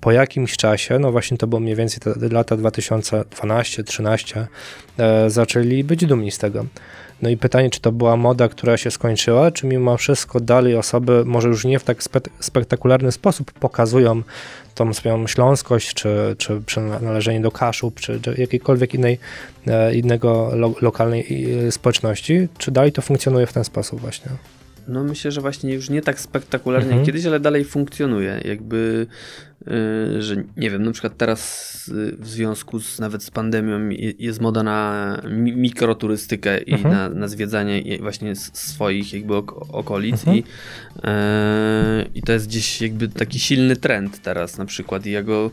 po jakimś czasie, no właśnie to było mniej więcej te lata 2012-13, e, zaczęli być dumni z tego. No i pytanie, czy to była moda, która się skończyła, czy mimo wszystko dalej osoby, może już nie w tak spe spektakularny sposób pokazują tą swoją śląskość, czy, czy przynależenie do Kaszub, czy, czy jakiejkolwiek innej, e, innego lo lokalnej e, społeczności, czy dalej to funkcjonuje w ten sposób właśnie? No myślę, że właśnie już nie tak spektakularnie Mhm. jak kiedyś, ale dalej funkcjonuje. Jakby, yy, że nie wiem, na przykład teraz yy, w związku z nawet z pandemią je- jest moda na mi mikroturystykę i Mhm. na, na zwiedzanie właśnie swoich jakby ok okolic Mhm. i, yy, i to jest gdzieś jakby taki silny trend teraz na przykład i ja go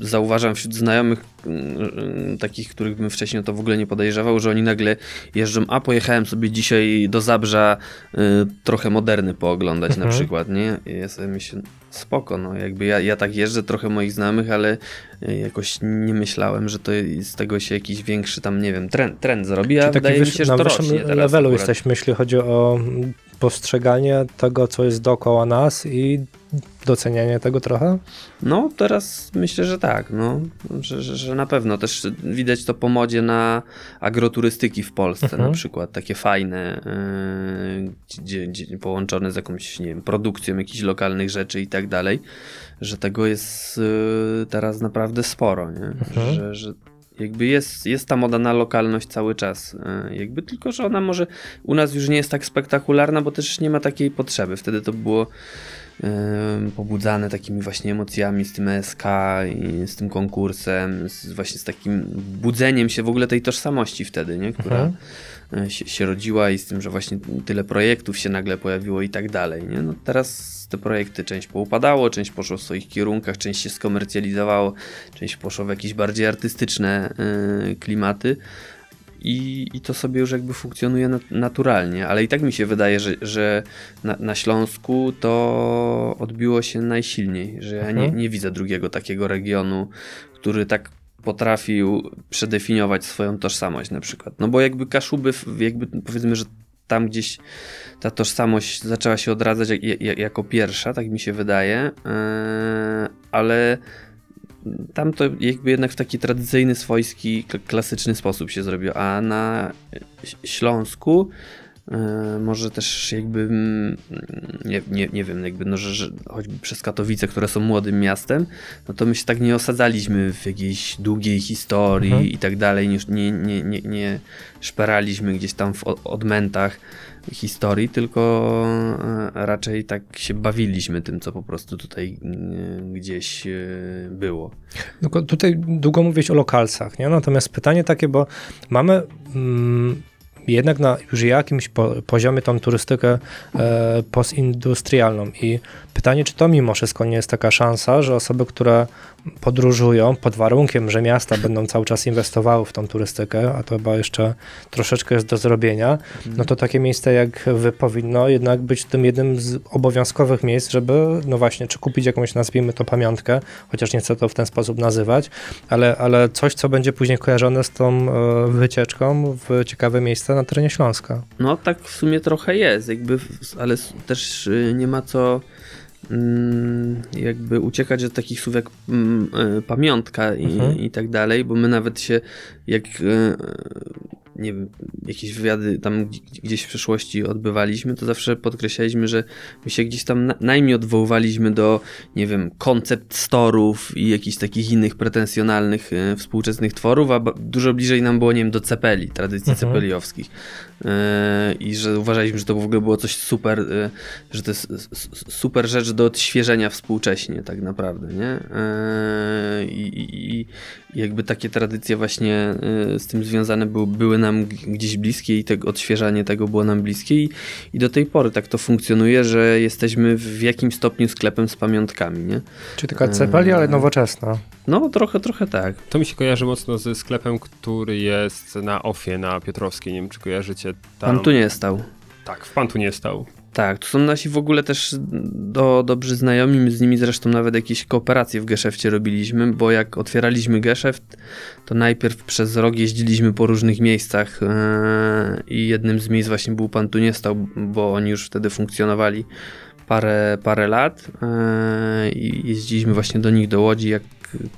zauważam wśród znajomych yy, takich, których bym wcześniej to w ogóle nie podejrzewał, że oni nagle jeżdżą, a pojechałem sobie dzisiaj do Zabrza y, trochę moderny pooglądać na Mhm. przykład, nie? I ja sobie myślę, spoko, no jakby ja, ja tak jeżdżę, trochę moich znajomych, ale y, jakoś nie myślałem, że to z tego się jakiś większy tam, nie wiem, trend, trend zrobi, a Czy taki wydaje mi się, że na to rośnie teraz levelu akurat. jesteśmy, jeśli chodzi o mm, postrzeganie tego, co jest dookoła nas i docenianie tego trochę? No, teraz myślę, że tak, no, że, że, że na pewno też widać to po modzie na agroturystyki w Polsce Mhm. na przykład, takie fajne, yy, gdzie, gdzie połączone z jakąś, nie wiem, produkcją jakichś lokalnych rzeczy i tak dalej, że tego jest yy, teraz naprawdę sporo, nie? Mhm. Że, że Jakby jest, jest ta moda na lokalność cały czas. E, jakby tylko, że ona może u nas już nie jest tak spektakularna, bo też nie ma takiej potrzeby. Wtedy to było pobudzane takimi właśnie emocjami z tym ESK i z tym konkursem, z, właśnie z takim budzeniem się w ogóle tej tożsamości wtedy, nie? która mhm. E, się, się, rodziła i z tym, że właśnie tyle projektów się nagle pojawiło i tak dalej. Nie? No teraz te projekty część poupadało, część poszło w swoich kierunkach, część się skomercjalizowało, część poszło w jakieś bardziej artystyczne y, klimaty i, i to sobie już jakby funkcjonuje naturalnie, ale i tak mi się wydaje, że, że na, na Śląsku to odbiło się najsilniej, że ja nie, mhm. nie widzę drugiego takiego regionu, który tak potrafił przedefiniować swoją tożsamość na przykład. No bo jakby Kaszuby, jakby powiedzmy, że tam gdzieś ta tożsamość zaczęła się odradzać jak, jak, jako pierwsza, tak mi się wydaje, yy, ale tam to jakby jednak w taki tradycyjny, swojski, klasyczny sposób się zrobiło, a na Śląsku e, może też jakby mm, nie, nie, nie wiem, jakby no, że, że choćby przez Katowice, które są młodym miastem, no to my się tak nie osadzaliśmy w jakiejś długiej historii mhm. i tak dalej, nie, nie, nie, nie szperaliśmy gdzieś tam w odmętach historii, tylko e, raczej tak się bawiliśmy tym, co po prostu tutaj e, gdzieś e, było. No, tutaj długo mówić o lokalcach, nie? natomiast pytanie takie, bo mamy mm, jednak na już jakimś po, poziomie tą turystykę e, postindustrialną i pytanie, czy to mimo wszystko nie jest taka szansa, że osoby, które podróżują pod warunkiem, że miasta będą cały czas inwestowały w tą turystykę, a to chyba jeszcze troszeczkę jest do zrobienia, mhm. no to takie miejsce jak wy powinno jednak być tym jednym z obowiązkowych miejsc, żeby no właśnie, czy kupić jakąś, nazwijmy to pamiątkę, chociaż nie chcę to w ten sposób nazywać, ale, ale coś, co będzie później kojarzone z tą e, wycieczką w ciekawe miejsce na terenie Śląska. No tak w sumie trochę jest, jakby, ale też y, nie ma co jakby uciekać od takich słów jak mm, e, pamiątka i, mhm. i tak dalej, bo my nawet się jak e, nie wiem, jakieś wywiady tam gdzieś w przeszłości odbywaliśmy, to zawsze podkreślaliśmy, że my się gdzieś tam najmniej odwoływaliśmy do, nie wiem, koncept storów i jakichś takich innych pretensjonalnych e, współczesnych tworów, a dużo bliżej nam było, nie wiem, do cepeli, tradycji mhm. cepeliowskich. E, I że uważaliśmy, że to w ogóle było coś super, e, że to jest super rzecz do odświeżenia współcześnie, tak naprawdę, nie? E, I, i, i jakby takie tradycje właśnie z tym związane były, były nam gdzieś bliskie i tego, odświeżanie tego było nam bliskie i, i do tej pory tak to funkcjonuje, że jesteśmy w jakimś stopniu sklepem z pamiątkami, nie? Czyli taka cepelia, ale nowoczesna. No, trochę, trochę tak. To mi się kojarzy mocno ze sklepem, który jest na Ofie, na Piotrowskiej. Nie wiem, czy kojarzycie tam. Pan tu nie stał. Tak, w Pan tu nie stał. Tak, to są nasi w ogóle też do, dobrzy znajomi, my z nimi zresztą nawet jakieś kooperacje w Geszefcie robiliśmy, bo jak otwieraliśmy Geszeft, to najpierw przez rok jeździliśmy po różnych miejscach yy, i jednym z miejsc właśnie był Pan tu nie stał, bo oni już wtedy funkcjonowali parę, parę lat yy, i jeździliśmy właśnie do nich do Łodzi, jak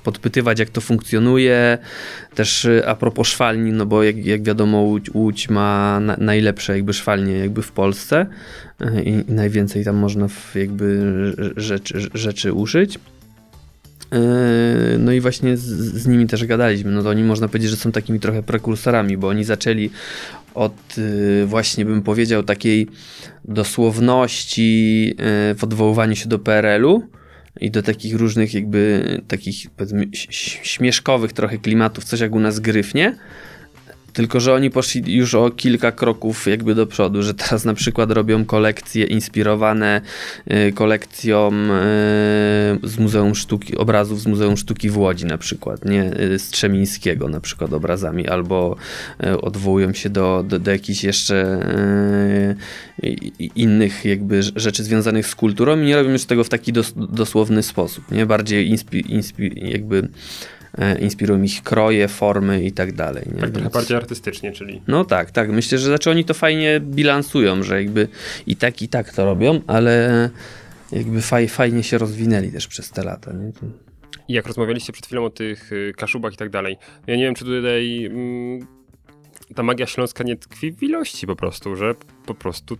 podpytywać, jak to funkcjonuje. Też y, a propos szwalni, no bo jak, jak wiadomo, Łódź, Łódź ma na, najlepsze jakby szwalnie jakby w Polsce y, i, i najwięcej tam można jakby rzeczy, rzeczy użyć. Y, no i właśnie z, z, nimi też gadaliśmy. No to oni można powiedzieć, że są takimi trochę prekursorami, bo oni zaczęli od właśnie bym powiedział takiej dosłowności w odwoływaniu się do PRL-u i do takich różnych jakby takich śmieszkowych trochę klimatów, coś jak u nas gryfnie, tylko, że oni poszli już o kilka kroków jakby do przodu, że teraz na przykład robią kolekcje inspirowane y, kolekcją y, z Muzeum Sztuki, obrazów z Muzeum Sztuki w Łodzi na przykład, nie? Y, Strzemińskiego na przykład obrazami, albo odwołują się do, do, do jakichś jeszcze innych jakby rzeczy związanych z kulturą i nie robią już tego w taki dos, dosłowny sposób, nie? Bardziej inspi, inspi, jakby inspirują ich kroje, formy i tak dalej. Nie? Tak, trochę Więc... bardziej artystycznie, czyli. No tak, tak. Myślę, że znaczy oni to fajnie bilansują, że jakby i tak, i tak to robią, ale jakby faj, fajnie się rozwinęli też przez te lata. Nie? I jak rozmawialiście przed chwilą o tych y, kaszubach i tak dalej, ja nie wiem, czy tutaj mm, ta magia śląska nie tkwi w ilości po prostu, że po prostu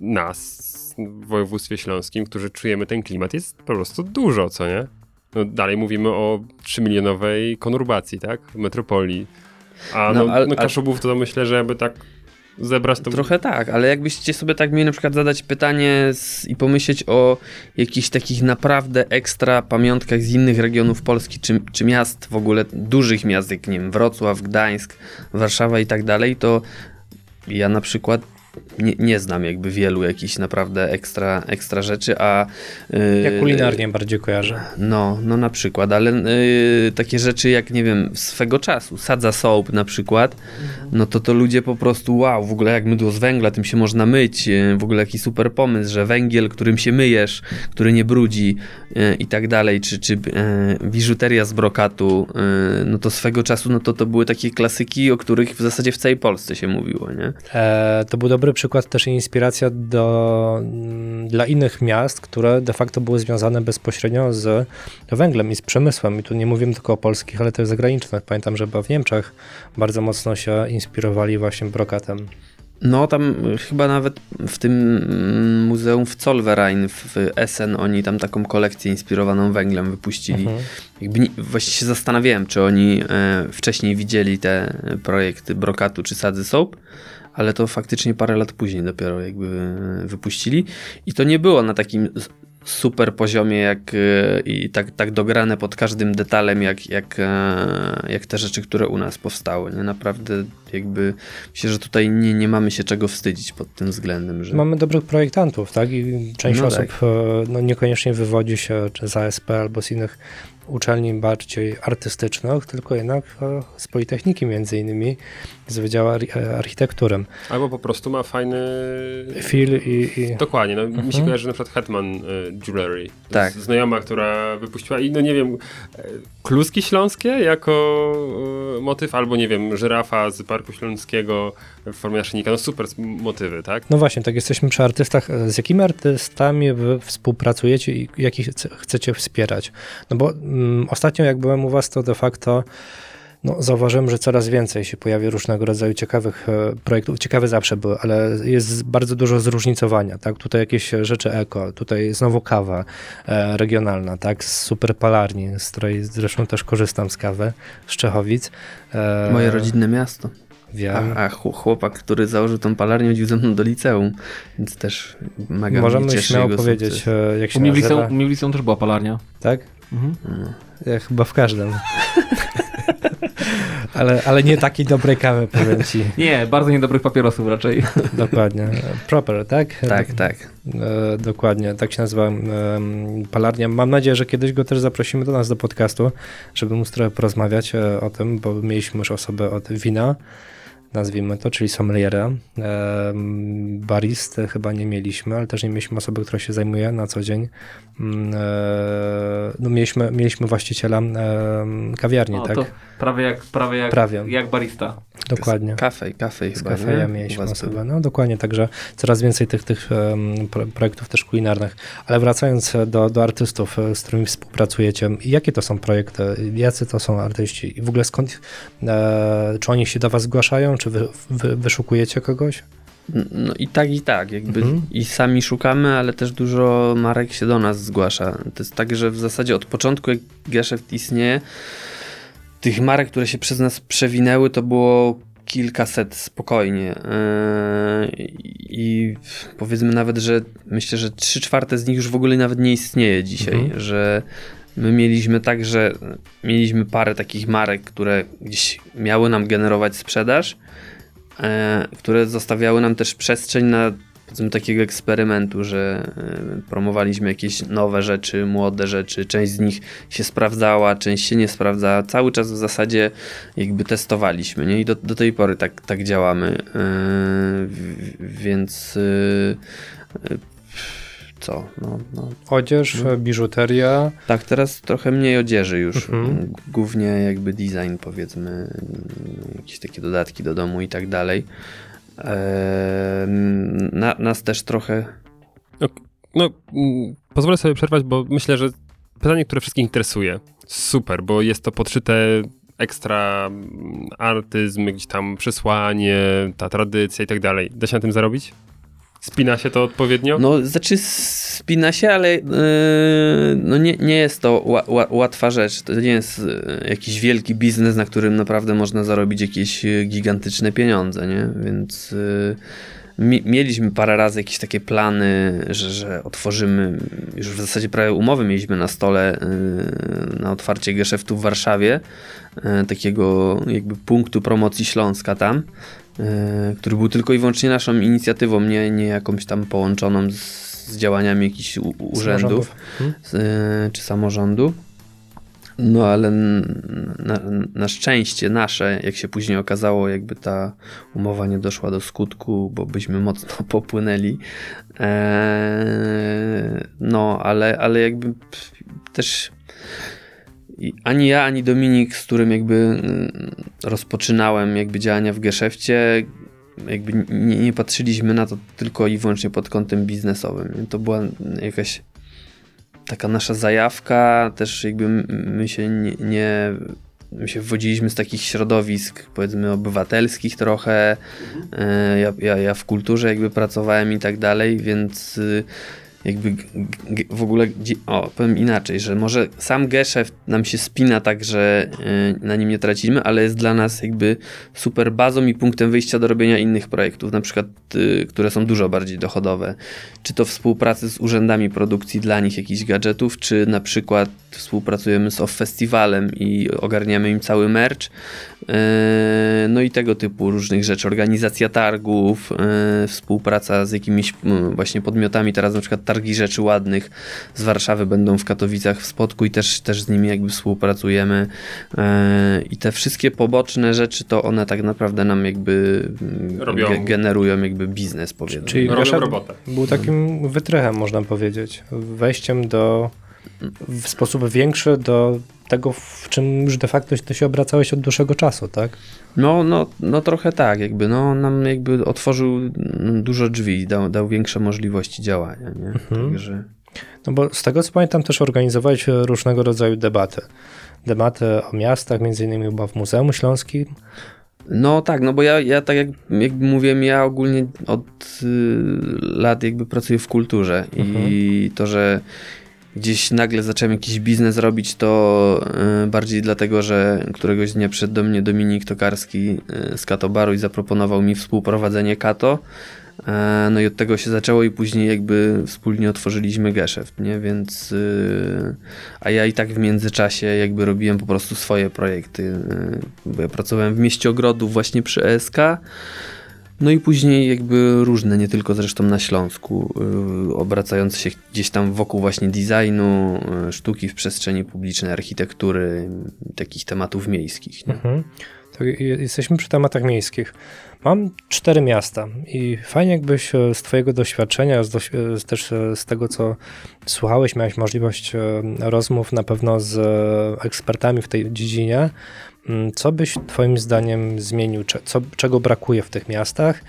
nas w województwie śląskim, którzy czujemy ten klimat, jest po prostu dużo, co nie? No dalej mówimy o 3-milionowej konurbacji, tak? Metropolii. A No, no, ale- no Kaszubów to myślę, że jakby tak zebrać to... Trochę tak, ale jakbyście sobie tak mieli na przykład zadać pytanie z, i pomyśleć o jakichś takich naprawdę ekstra pamiątkach z innych regionów Polski, czy, czy miast w ogóle, dużych miast, jak nie wiem, Wrocław, Gdańsk, Warszawa i tak dalej, to ja na przykład nie, nie znam jakby wielu jakichś naprawdę ekstra, ekstra rzeczy, a... yy, Ja kulinarnie bardziej kojarzę. No, no na przykład, ale yy, takie rzeczy jak, nie wiem, swego czasu, sadza soap na przykład, no to to ludzie po prostu, wow, w ogóle jak mydło z węgla, tym się można myć, yy, w ogóle jaki super pomysł, że węgiel, którym się myjesz, który nie brudzi yy, i tak dalej, czy, czy yy, biżuteria z brokatu, yy, no to swego czasu, no to to były takie klasyki, o których w zasadzie w całej Polsce się mówiło, nie? E, to był dobry przykład też i inspiracja do, mm, dla innych miast, które de facto były związane bezpośrednio z węglem i z przemysłem. I tu nie mówimy tylko o polskich, ale też zagranicznych. Pamiętam, że w Niemczech bardzo mocno się inspirowali właśnie brokatem. No, tam chyba nawet w tym mm, muzeum w Zollverein w Essen oni tam taką kolekcję inspirowaną węglem wypuścili. Mhm. Jakby nie, właściwie się zastanawiałem, czy oni e, wcześniej widzieli te projekty brokatu czy sadzy soap, ale to faktycznie parę lat później dopiero jakby e, wypuścili. I to nie było na takim super poziomie jak e, i tak, tak dograne pod każdym detalem jak, jak, e, jak te rzeczy, które u nas powstały. Nie? Naprawdę jakby myślę, że tutaj nie, nie mamy się czego wstydzić pod tym względem, że Mamy dobrych projektantów, tak? I część No osób tak. no, niekoniecznie wywodzi się czy z ASP albo z innych uczelni bardziej artystycznych, tylko jednak z Politechniki między innymi, z Wydziału Ar- e, Architektury. Albo po prostu ma fajny... Phil i, i Dokładnie, no mi się Mhm. kojarzy na przykład Hetman y, Jewelry. Tak. Znajoma, która wypuściła i no nie wiem, e, kluski śląskie jako y, motyw, albo nie wiem, żyrafa z Parku Śląskiego w formie naszyjnika. No super motywy, tak? No właśnie, tak jesteśmy przy artystach. Z jakimi artystami wy współpracujecie i jakich chce- chcecie wspierać? No bo mm, ostatnio jak byłem u was, to de facto no, zauważyłem, że coraz więcej się pojawia różnego rodzaju ciekawych e, projektów. Ciekawe zawsze były, ale jest bardzo dużo zróżnicowania, tak? Tutaj jakieś rzeczy eko, tutaj znowu kawa e, regionalna, tak? Z super palarni, z której zresztą też korzystam z kawy, z Czechowic. E, moje rodzinne miasto. Wiem. A, a chł- chłopak, który założył tą palarnię, chodził ze mną do liceum, więc też mega Możemy śmiało jego powiedzieć, sukces. jak się U mnie, w liceum, u mnie w liceum też była palarnia. Tak? Mhm. Ja chyba w każdym. ale, ale nie takiej dobrej kawy, powiem ci. Nie, bardzo niedobrych papierosów raczej. Dokładnie. Proper, tak? Tak, tak. E, dokładnie, tak się nazywa em, palarnia. Mam nadzieję, że kiedyś go też zaprosimy do nas do podcastu, żeby móc trochę porozmawiać e, o tym, bo mieliśmy już osobę od wina, nazwijmy to, czyli sommeliera. Baristy chyba nie mieliśmy, ale też nie mieliśmy osoby, która się zajmuje na co dzień. Mm, e, No mieliśmy, mieliśmy właściciela kawiarni, O, tak? to prawie jak, prawie jak, Prawie. jak barista. Dokładnie. Kafej, kafej Z kafeja mieliśmy osobę. No dokładnie, także coraz więcej tych, tych projektów też kulinarnych. Ale wracając do, do artystów, e, z którymi współpracujecie, jakie to są projekty, jacy to są artyści i w ogóle skąd, e, czy oni się do was zgłaszają, czy wy, wy, wyszukujecie kogoś? No i tak, i tak. Jakby Mhm. I sami szukamy, ale też dużo marek się do nas zgłasza. To jest tak, że w zasadzie od początku, jak Geszeft istnieje, tych marek, które się przez nas przewinęły, to było kilkaset spokojnie. Yy, I powiedzmy nawet, że myślę, że trzy czwarte z nich już w ogóle nawet nie istnieje dzisiaj, Mhm. że my mieliśmy tak, że mieliśmy parę takich marek, które gdzieś miały nam generować sprzedaż, e, które zostawiały nam też przestrzeń na takiego eksperymentu, że e, promowaliśmy jakieś nowe rzeczy, młode rzeczy, część z nich się sprawdzała, część się nie sprawdzała, cały czas w zasadzie jakby testowaliśmy, nie? I do, do tej pory tak, tak działamy, w- więc e, co, no, no, Odzież, No. biżuteria, tak, teraz trochę mniej odzieży już. Mhm. Głównie jakby design, powiedzmy, jakieś takie dodatki do domu i tak dalej. Ehm, Na, nas też trochę. No, mm, pozwolę sobie przerwać, bo myślę, że pytanie, które wszystkich interesuje. Super, bo jest to podszyte ekstra mm, artyzm, gdzieś tam przesłanie, ta tradycja i tak dalej. Da się na tym zarobić? Spina się to odpowiednio? No, znaczy spina się, ale yy, no nie, nie jest to ła, ła, łatwa rzecz. To nie jest yy, jakiś wielki biznes, na którym naprawdę można zarobić jakieś yy, gigantyczne pieniądze, nie? Więc yy, mi, mieliśmy parę razy jakieś takie plany, że, że otworzymy, już w zasadzie prawie umowy mieliśmy na stole yy, na otwarcie geszeftu w Warszawie, takiego jakby punktu promocji Śląska tam. E, który był tylko i wyłącznie naszą inicjatywą, nie, nie jakąś tam połączoną z, z działaniami jakichś u, urzędów hmm? czy samorządu. No ale na, na, szczęście nasze, jak się później okazało, jakby ta umowa nie doszła do skutku, bo byśmy mocno popłynęli. Eee, no, ale, ale jakby też i ani ja, ani Dominik, z którym jakby mm, rozpoczynałem jakby działania w geszefcie, jakby nie, nie, patrzyliśmy na to tylko i wyłącznie pod kątem biznesowym. To była jakaś taka nasza zajawka, też jakby my się nie, nie my się wwodziliśmy z takich środowisk, powiedzmy, obywatelskich trochę. E, ja, ja, ja w kulturze jakby pracowałem i tak dalej, więc y, jakby w ogóle, o, powiem inaczej, że może sam geszeft nam się spina tak, że y, na nim nie tracimy, ale jest dla nas jakby super bazą i punktem wyjścia do robienia innych projektów, na przykład, y, które są dużo bardziej dochodowe. Czy to współpracy z urzędami produkcji dla nich jakichś gadżetów, czy na przykład współpracujemy z Off Festiwalem i ogarniamy im cały merch, E, no i tego typu różnych rzeczy, organizacja targów, e, współpraca z jakimiś właśnie podmiotami, teraz na przykład targi rzeczy ładnych z Warszawy będą w Katowicach w Spodku i też, też z nimi jakby współpracujemy. E, i te wszystkie poboczne rzeczy to one tak naprawdę nam jakby ge generują jakby biznes powiedzmy. Czyli robią robotę. Był takim wytrychem można powiedzieć, wejściem do w sposób większy do tego, w czym już de facto ty się obracałeś od dłuższego czasu, tak? No, no, no trochę tak, jakby, no nam jakby otworzył dużo drzwi, dał, dał większe możliwości działania, nie? Mhm. Także... No bo z tego co pamiętam też organizowałeś różnego rodzaju debaty. Debaty o miastach, między innymi chyba w Muzeum Śląskim. No tak, no bo ja, ja tak jak, jak mówiłem, ja ogólnie od y, lat jakby pracuję w kulturze mhm. i to, że gdzieś nagle zacząłem jakiś biznes robić, to e, bardziej dlatego, że któregoś dnia przyszedł do mnie Dominik Tokarski e, z Kato Baru i zaproponował mi współprowadzenie Kato. E, no i od tego się zaczęło i później jakby wspólnie otworzyliśmy geszeft, nie? Więc a ja i tak w międzyczasie jakby robiłem po prostu swoje projekty, bo ja pracowałem w mieście ogrodów właśnie przy ESK, no i później jakby różne, nie tylko zresztą na Śląsku, yy, obracające się gdzieś tam wokół właśnie designu, yy, sztuki w przestrzeni publicznej, architektury, takich tematów miejskich. Mhm. To jesteśmy przy tematach miejskich. Mam cztery miasta i fajnie jakbyś e, z twojego doświadczenia, z e, też e, z tego co słuchałeś, miałeś możliwość rozmów na pewno z ekspertami w tej dziedzinie, co byś Twoim zdaniem zmienił? Co, czego brakuje w tych miastach?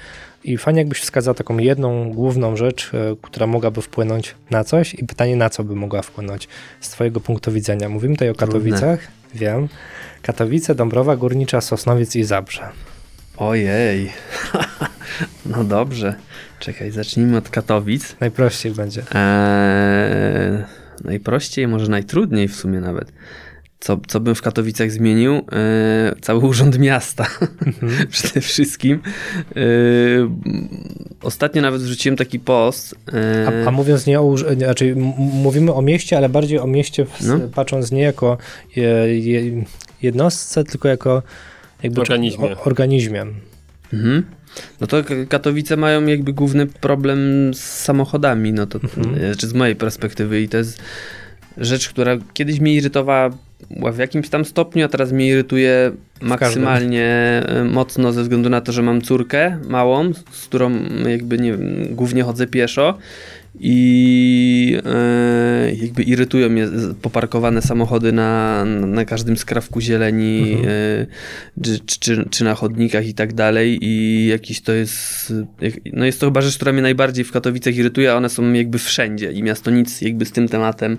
I fajnie, jakbyś wskazał taką jedną główną rzecz, e, która mogłaby wpłynąć na coś, i pytanie, na co by mogła wpłynąć z Twojego punktu widzenia. Mówimy tutaj o Katowicach, Trudne. wiem. Katowice, Dąbrowa Górnicza, Sosnowiec i Zabrze. Ojej. no dobrze. Czekaj, zacznijmy od Katowic. Najprościej będzie. Eee, najprościej, może najtrudniej w sumie nawet co, co bym w Katowicach zmienił? Yy, cały urząd miasta mhm. przede wszystkim. Yy, ostatnio nawet wrzuciłem taki post. Yy, a, a, mówiąc nie o, znaczy mówimy o mieście, ale bardziej o mieście w, no. patrząc nie jako je, je, jednostce, tylko jako jakby organizmie. O, organizmie. Mhm. No to Katowice mają jakby główny problem z samochodami, no to, mhm. znaczy z mojej perspektywy i to jest rzecz, która kiedyś mnie irytowała w jakimś tam stopniu, a teraz mnie irytuje maksymalnie e, mocno ze względu na to, że mam córkę małą, z którą jakby nie głównie chodzę pieszo i e, jakby irytują mnie poparkowane samochody na, na każdym skrawku zieleni mhm. e, czy, czy, czy, na chodnikach i tak dalej i jakiś to jest no jest to chyba rzecz, która mnie najbardziej w Katowicach irytuje, a one są jakby wszędzie i miasto nic jakby z tym tematem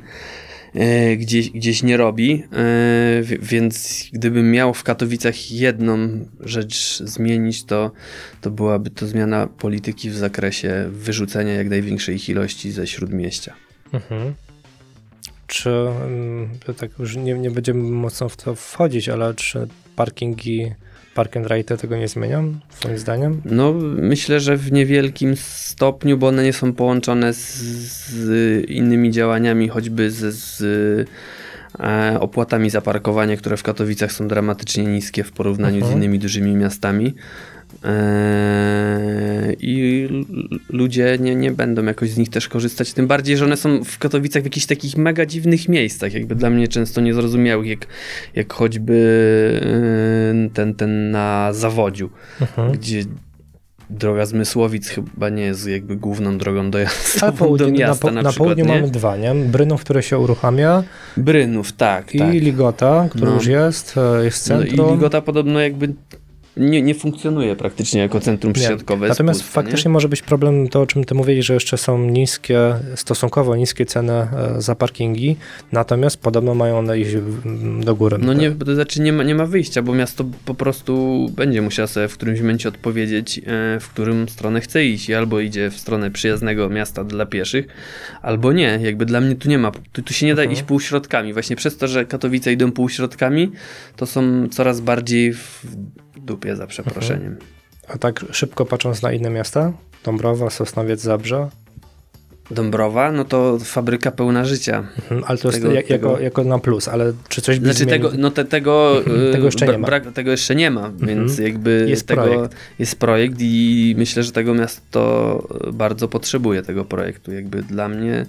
gdzieś, gdzieś nie robi, e, więc gdybym miał w Katowicach jedną rzecz zmienić, to, to byłaby to zmiana polityki w zakresie wyrzucenia jak największej ilości ze śródmieścia. Mhm. Czy, mm, tak już nie, nie będziemy mocno w to wchodzić, ale czy parkingi park and ride tego nie zmienią, twoim zdaniem? No, myślę, że w niewielkim stopniu, bo one nie są połączone z, z innymi działaniami, choćby z, z e, opłatami za parkowanie, które w Katowicach są dramatycznie niskie w porównaniu z mhm. innymi dużymi miastami. Eee, I ludzie nie, nie będą jakoś z nich też korzystać. Tym bardziej, że one są w Katowicach w jakichś takich mega dziwnych miejscach, jakby dla mnie często niezrozumiałych, jak, jak choćby eee, ten, ten na zawodziu, mhm. gdzie droga z Mysłowic chyba nie jest jakby główną drogą dojazdową do miasta na, na, na przykład, południu nie? mamy dwa, nie? Brynów, które się uruchamia. Brynów, tak. I tak. Ligota, który no. już jest, e, jest centrum. No I Ligota podobno jakby nie, nie funkcjonuje praktycznie jako centrum przesiadkowe. Natomiast faktycznie nie? może być problem to, o czym ty mówiłeś, że jeszcze są niskie, stosunkowo niskie ceny e, za parkingi, natomiast podobno mają one iść do góry. No nie, to znaczy nie ma, nie ma wyjścia, bo miasto po prostu będzie musiało sobie w którymś momencie odpowiedzieć, e, w którym stronę chce iść. I albo idzie w stronę przyjaznego miasta dla pieszych, albo nie. Jakby dla mnie tu nie ma, tu, tu się nie da mhm. iść półśrodkami. Właśnie przez to, że Katowice idą półśrodkami, to są coraz bardziej w dupie za przeproszeniem. Mhm. A tak szybko patrząc na inne miasta? Dąbrowa, Sosnowiec, Zabrze? Dąbrowa, no to fabryka pełna życia. Mhm, ale to tego, jest jako, jako na plus, ale czy coś by Znaczy tego, no te, tego, mhm, tego jeszcze nie ma. Brak, tego jeszcze nie ma, mhm. więc jakby jest tego, projekt. jest projekt i myślę, że tego miasto bardzo potrzebuje tego projektu. Jakby dla mnie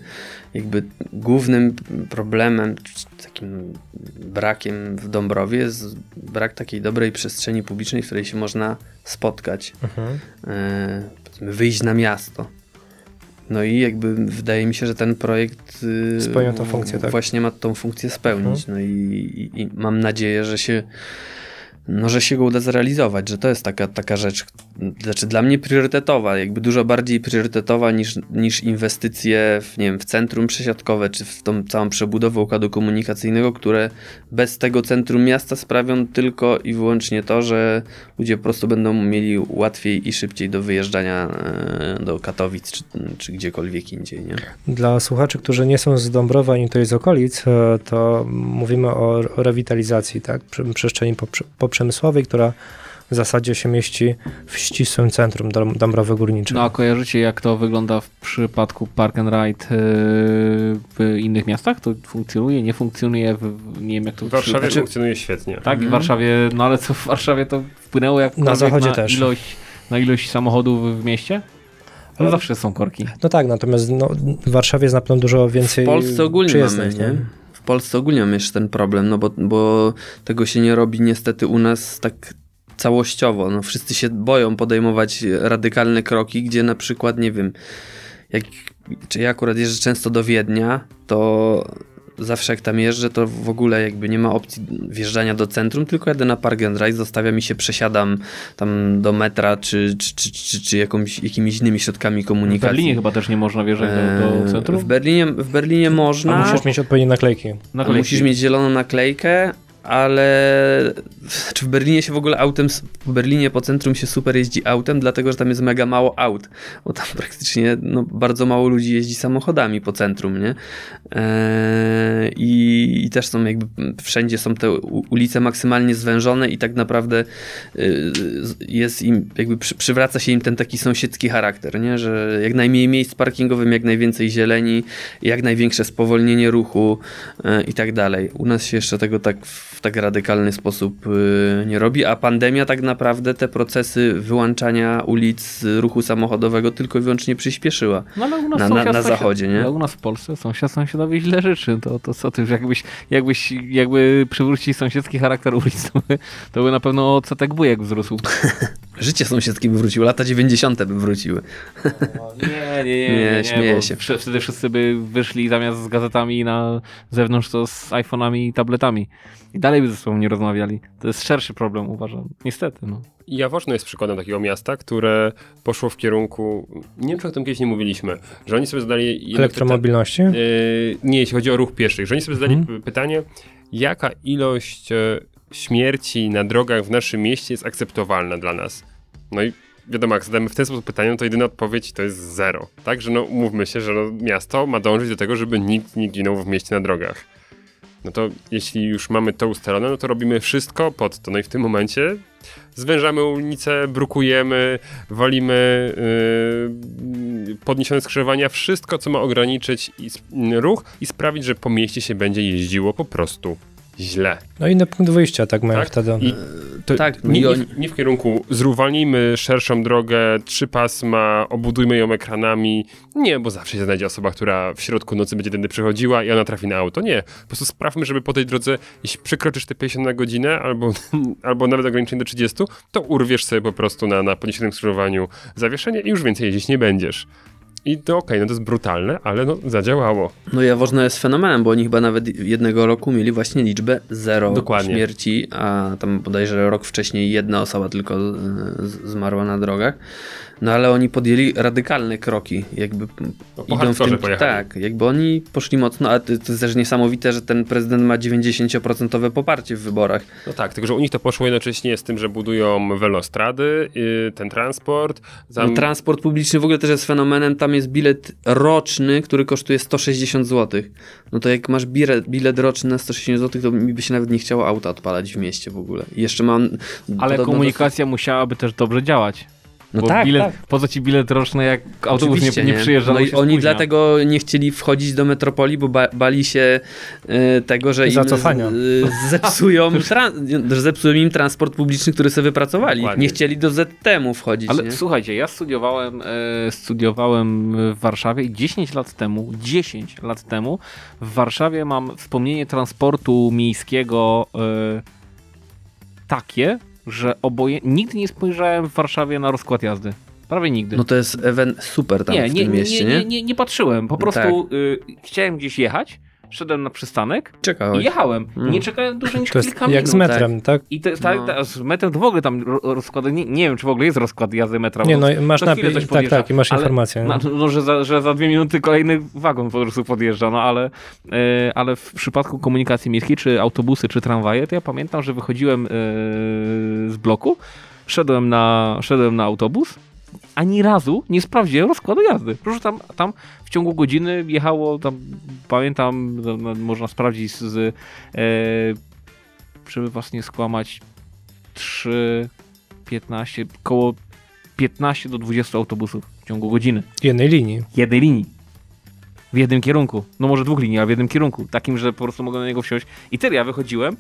jakby głównym problemem, takim brakiem w Dąbrowie jest brak takiej dobrej przestrzeni publicznej, w której się można spotkać, mhm. e, wyjść na miasto. No i jakby wydaje mi się, że ten projekt y, spełnia tą funkcję, tak? Właśnie ma tą funkcję spełnić. Mhm. No i, i, i, mam nadzieję, że się no, że się go uda zrealizować, że to jest taka, taka rzecz, znaczy dla mnie priorytetowa, jakby dużo bardziej priorytetowa niż, niż inwestycje w, nie wiem, w centrum przesiadkowe, czy w tą całą przebudowę układu komunikacyjnego, które bez tego centrum miasta sprawią tylko i wyłącznie to, że ludzie po prostu będą mieli łatwiej i szybciej do wyjeżdżania e, do Katowic, czy, czy gdziekolwiek indziej, nie? Dla słuchaczy, którzy nie są z Dąbrowa ani tutaj z okolic, e, to mówimy o, rewitalizacji, tak, przestrzeni poprzez przemysłowej, która w zasadzie się mieści w ścisłym centrum Dąbrowy Górniczej. No a kojarzycie jak to wygląda w przypadku Park and Ride yy, w innych miastach? To funkcjonuje, nie funkcjonuje? W, nie wiem jak to... W Warszawie znaczy, funkcjonuje świetnie. Tak, mhm. w Warszawie, no ale co w Warszawie to wpłynęło jak na zachodzie na też. Ilość, na ilość samochodów w mieście? Ale zawsze są korki. No tak, natomiast no, w Warszawie jest na pewno dużo więcej W Polsce ogólnie mamy, nie? W Polsce ogólnie mamy jeszcze ten problem, no bo, bo tego się nie robi niestety u nas tak całościowo. No, wszyscy się boją podejmować radykalne kroki, gdzie na przykład, nie wiem, jak, czy ja akurat jeżdżę często do Wiednia, to zawsze jak tam jeżdżę, to w ogóle jakby nie ma opcji wjeżdżania do centrum, tylko jadę na Park and Ride, zostawiam i się przesiadam tam do metra, czy, czy, czy, czy, czy jakąś, jakimiś innymi środkami komunikacji. W Berlinie chyba też nie można wjeżdżać do, do eee, centrum? W Berlinie, w Berlinie można. A musisz mieć odpowiednie naklejki. naklejki. Musisz mieć zieloną naklejkę, ale czy w Berlinie się w ogóle autem, w Berlinie po centrum się super jeździ autem, dlatego że tam jest mega mało aut, bo tam praktycznie no, bardzo mało ludzi jeździ samochodami po centrum, nie? Eee, i, i, też są jakby, wszędzie są te ulice maksymalnie zwężone i tak naprawdę y, jest im, jakby przy, przywraca się im ten taki sąsiedzki charakter, nie? Że jak najmniej miejsc parkingowych, jak najwięcej zieleni, jak największe spowolnienie ruchu y, i tak dalej. U nas się jeszcze tego tak w tak radykalny sposób y, nie robi, a pandemia tak naprawdę te procesy wyłączania ulic ruchu samochodowego tylko i wyłącznie przyspieszyła no, ale u nas na, na, na zachodzie. Nie? Ale u nas w Polsce sąsiad sąsiadowi źle życzy. To, to co ty, jakbyś, jakbyś jakby przywrócić sąsiedzki charakter ulic, to by, to by na pewno odsetek bujek wzrósł. Życie sąsiedzkie by wróciło, lata 90. by wróciły. Nie, nie, nie, Nie, nie, nie śmieję się. Wtedy wszyscy by wyszli zamiast z gazetami na zewnątrz, to z iPhone'ami i tabletami. I dalej by ze sobą nie rozmawiali. To jest szerszy problem, uważam. Niestety, no. Jaworzno jest przykładem takiego miasta, które poszło w kierunku, nie wiem czy o tym kiedyś nie mówiliśmy, że oni sobie zadali... Elektromobilności? pyta- Yy, nie, jeśli chodzi o ruch pieszych, że oni sobie zadali Mhm. pytanie, jaka ilość e, śmierci na drogach w naszym mieście jest akceptowalna dla nas. No i wiadomo, jak zadamy w ten sposób pytanie, no to jedyna odpowiedź to jest zero. Także no umówmy się, że no, miasto ma dążyć do tego, żeby nikt nie ginął w mieście na drogach. No to jeśli już mamy to ustalone, no to robimy wszystko pod to. No i w tym momencie zwężamy ulice, brukujemy, walimy yy, podniesione skrzyżowania, wszystko, co ma ograniczyć i, ruch i sprawić, że po mieście się będzie jeździło po prostu źle. No inny punkt wyjścia, tak mają Tak? wtedy. I to tak, nie, i nie, oni- w, nie w kierunku zwalnijmy szerszą drogę, trzy pasma, obudujmy ją ekranami. Nie, bo zawsze się znajdzie osoba, która w środku nocy będzie tędy przychodziła i ona trafi na auto. Nie, po prostu sprawmy, żeby po tej drodze, jeśli przekroczysz te 50 na godzinę albo, albo nawet ograniczenie do 30, to urwiesz sobie po prostu na, na podniesionym skrzyżowaniu zawieszenie i już więcej jeździć nie będziesz. I to okej, no to jest brutalne, ale no zadziałało. No Jaworzno jest fenomenem, bo oni chyba nawet jednego roku mieli właśnie liczbę zero Dokładnie. śmierci, a tam bodajże rok wcześniej jedna osoba tylko zmarła na drogach. No ale oni podjęli radykalne kroki, jakby No, po hardkorze pojechali. Tak, jakby oni poszli mocno, a to, to jest też niesamowite, że ten prezydent ma 90% poparcie w wyborach. No tak, tylko że u nich to poszło jednocześnie z tym, że budują welostrady, yy, ten transport. Tam... No, transport publiczny w ogóle też jest fenomenem. Tam jest bilet roczny, który kosztuje 160 zł. No to jak masz bilet, bilet roczny na 160 zł, to mi by się nawet nie chciało auta odpalać w mieście w ogóle. Jeszcze mam. Ale komunikacja musiałaby też dobrze działać. No bo tak, bilet, tak. po co ci bilet roczny, jak autobus nie, Oczywiście, nie przyjeżdża? No i oni spóźnia. dlatego nie chcieli wchodzić do metropolii, bo ba bali się e, tego, że im Zacofania. z, e, zepsują, że zepsują im transport publiczny, który sobie wypracowali. Dokładnie. Nie chcieli do ZTM-u wchodzić. Ale nie? słuchajcie, ja studiowałem, e, studiowałem w Warszawie i 10 lat temu, 10 lat temu w Warszawie mam wspomnienie transportu miejskiego takie, że oboje nigdy nie spojrzałem w Warszawie na rozkład jazdy. Prawie nigdy. No to jest event super tam nie, w nie, tym mieście, nie, nie? nie, nie, patrzyłem. Po prostu y, chciałem gdzieś jechać, szedłem na przystanek Czekałeś. i jechałem. Mm. Nie czekałem dłużej niż To jest kilka jak minut. z metrem, tak? I to tak, No. z metrem to w ogóle tam ro- rozkład, nie, nie wiem czy w ogóle jest rozkład jazdy metra. Nie, no masz napis, tak, podjeżdża. tak, i masz Ale- informację. No, no, że, za, że za dwie minuty kolejny wagon po prostu podjeżdża, no ale, e, ale w przypadku komunikacji miejskiej, czy autobusy, czy tramwaje, to ja pamiętam, że wychodziłem e, z bloku, szedłem na, szedłem na autobus, ani razu nie sprawdziłem rozkładu jazdy. Proszę tam, tam w ciągu godziny jechało, tam pamiętam, no, no, można sprawdzić z, z e, żeby was nie skłamać, 3, 15, koło 15 do 20 autobusów w ciągu godziny. Jednej linii. Jednej linii. W jednym kierunku. No może dwóch linii, ale w jednym kierunku. Takim, że po prostu mogę na niego wsiąść. I tyle, ja wychodziłem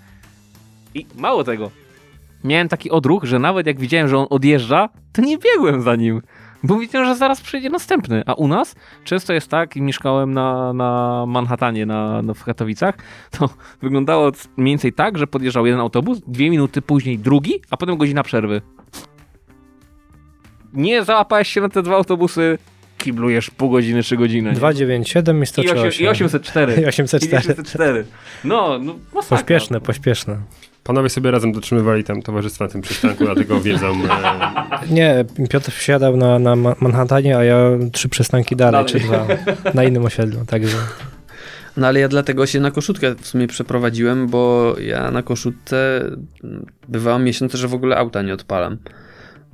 i mało tego. Miałem taki odruch, że nawet jak widziałem, że on odjeżdża, to nie biegłem za nim. Bo wiedziałem, że zaraz przyjdzie następny. A u nas często jest tak, i mieszkałem na, na Manhattanie, na, na, w Katowicach, to wyglądało mniej więcej tak, że podjeżdżał jeden autobus, dwie minuty później drugi, a potem godzina przerwy. Nie załapałeś się na te dwa autobusy, kiblujesz pół godziny, trzy godziny. nie? 297 i I, osiem, 103. I 804. I 804. 804. No, no masakra. Pośpieszne, pośpieszne. Panowie sobie razem dotrzymywali tam towarzystwa na tym przystanku, dlatego wiedzą. E, Nie, Piotr wsiadał na, na Ma- Manhattanie, a ja trzy przystanki dalej, Dalej. czy dwa, na innym osiedlu, także No ale ja dlatego się na koszutkę w sumie przeprowadziłem, bo ja na koszutce bywało miesiące, że w ogóle auta nie odpalam.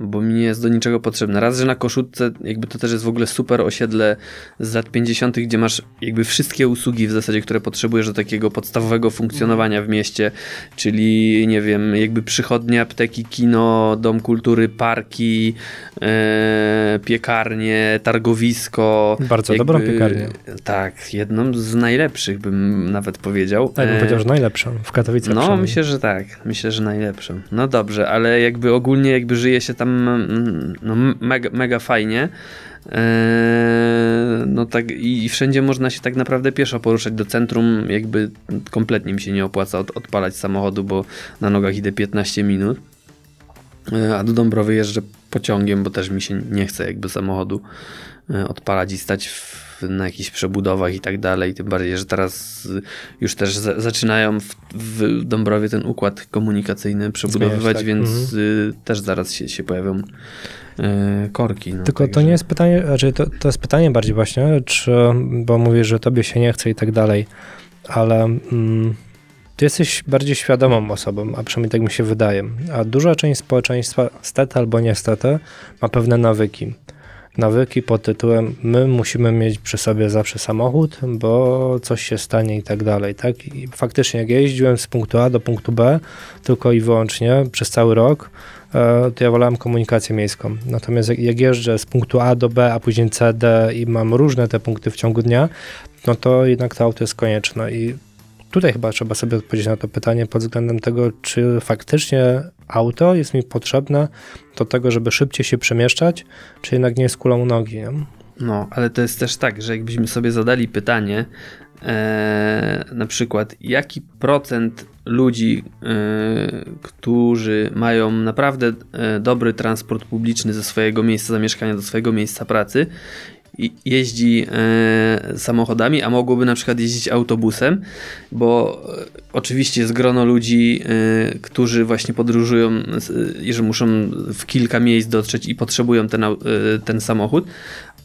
Bo mi nie jest do niczego potrzebne. Raz, że na koszutce jakby to też jest w ogóle super osiedle z lat 50., gdzie masz jakby wszystkie usługi w zasadzie, które potrzebujesz do takiego podstawowego funkcjonowania w mieście, czyli nie wiem, jakby przychodnie, apteki, kino, dom kultury, parki, e, piekarnie, targowisko. bardzo dobrą piekarnię. Tak, jedną z najlepszych bym nawet powiedział. Ja bym E, powiedział, że najlepszą w Katowicach No, myślę, że tak. Myślę, że najlepszą. No dobrze, ale jakby ogólnie jakby żyje się tam mm, no, mega, mega fajnie. Eee, no tak i, wszędzie można się tak naprawdę pieszo poruszać do centrum, jakby kompletnie mi się nie opłaca od, odpalać samochodu, bo na nogach idę 15 minut. E, a do Dąbrowy jeżdżę pociągiem, bo też mi się nie chce jakby samochodu e, odpalać i stać w, na jakichś przebudowach i tak dalej. Tym bardziej, że teraz już też za, zaczynają w, w, Dąbrowie ten układ komunikacyjny przebudowywać, Zmieniać, tak. więc mhm. też zaraz się, się pojawią e, korki. No, Tylko to nie jest pytanie, znaczy to, to jest pytanie bardziej właśnie, czy, bo mówisz, że tobie się nie chce i tak dalej, ale... Mm, ty jesteś bardziej świadomą osobą, a przynajmniej tak mi się wydaje. A duża część społeczeństwa, stety albo niestety, ma pewne nawyki. Nawyki pod tytułem my musimy mieć przy sobie zawsze samochód, bo coś się stanie i tak dalej. Tak? I faktycznie, jak ja jeździłem z punktu A do punktu B tylko i wyłącznie przez cały rok, e, to ja wolałem komunikację miejską. Natomiast jak, jak jeżdżę z punktu A do B, a później C, D i mam różne te punkty w ciągu dnia, no to jednak to auto jest konieczne. I Tutaj chyba trzeba sobie odpowiedzieć na to pytanie pod względem tego, czy faktycznie auto jest mi potrzebne do tego, żeby szybciej się przemieszczać, czy jednak nie jest kulą nogi. Nie? No, ale to jest też tak, że jakbyśmy sobie zadali pytanie, e, na przykład, jaki procent ludzi, e, którzy mają naprawdę e, dobry transport publiczny ze swojego miejsca zamieszkania do swojego miejsca pracy, jeździ e, samochodami, a mogłoby na przykład jeździć autobusem, bo e, oczywiście jest grono ludzi, e, którzy właśnie podróżują, e, że muszą w kilka miejsc dotrzeć i potrzebują ten, ten samochód,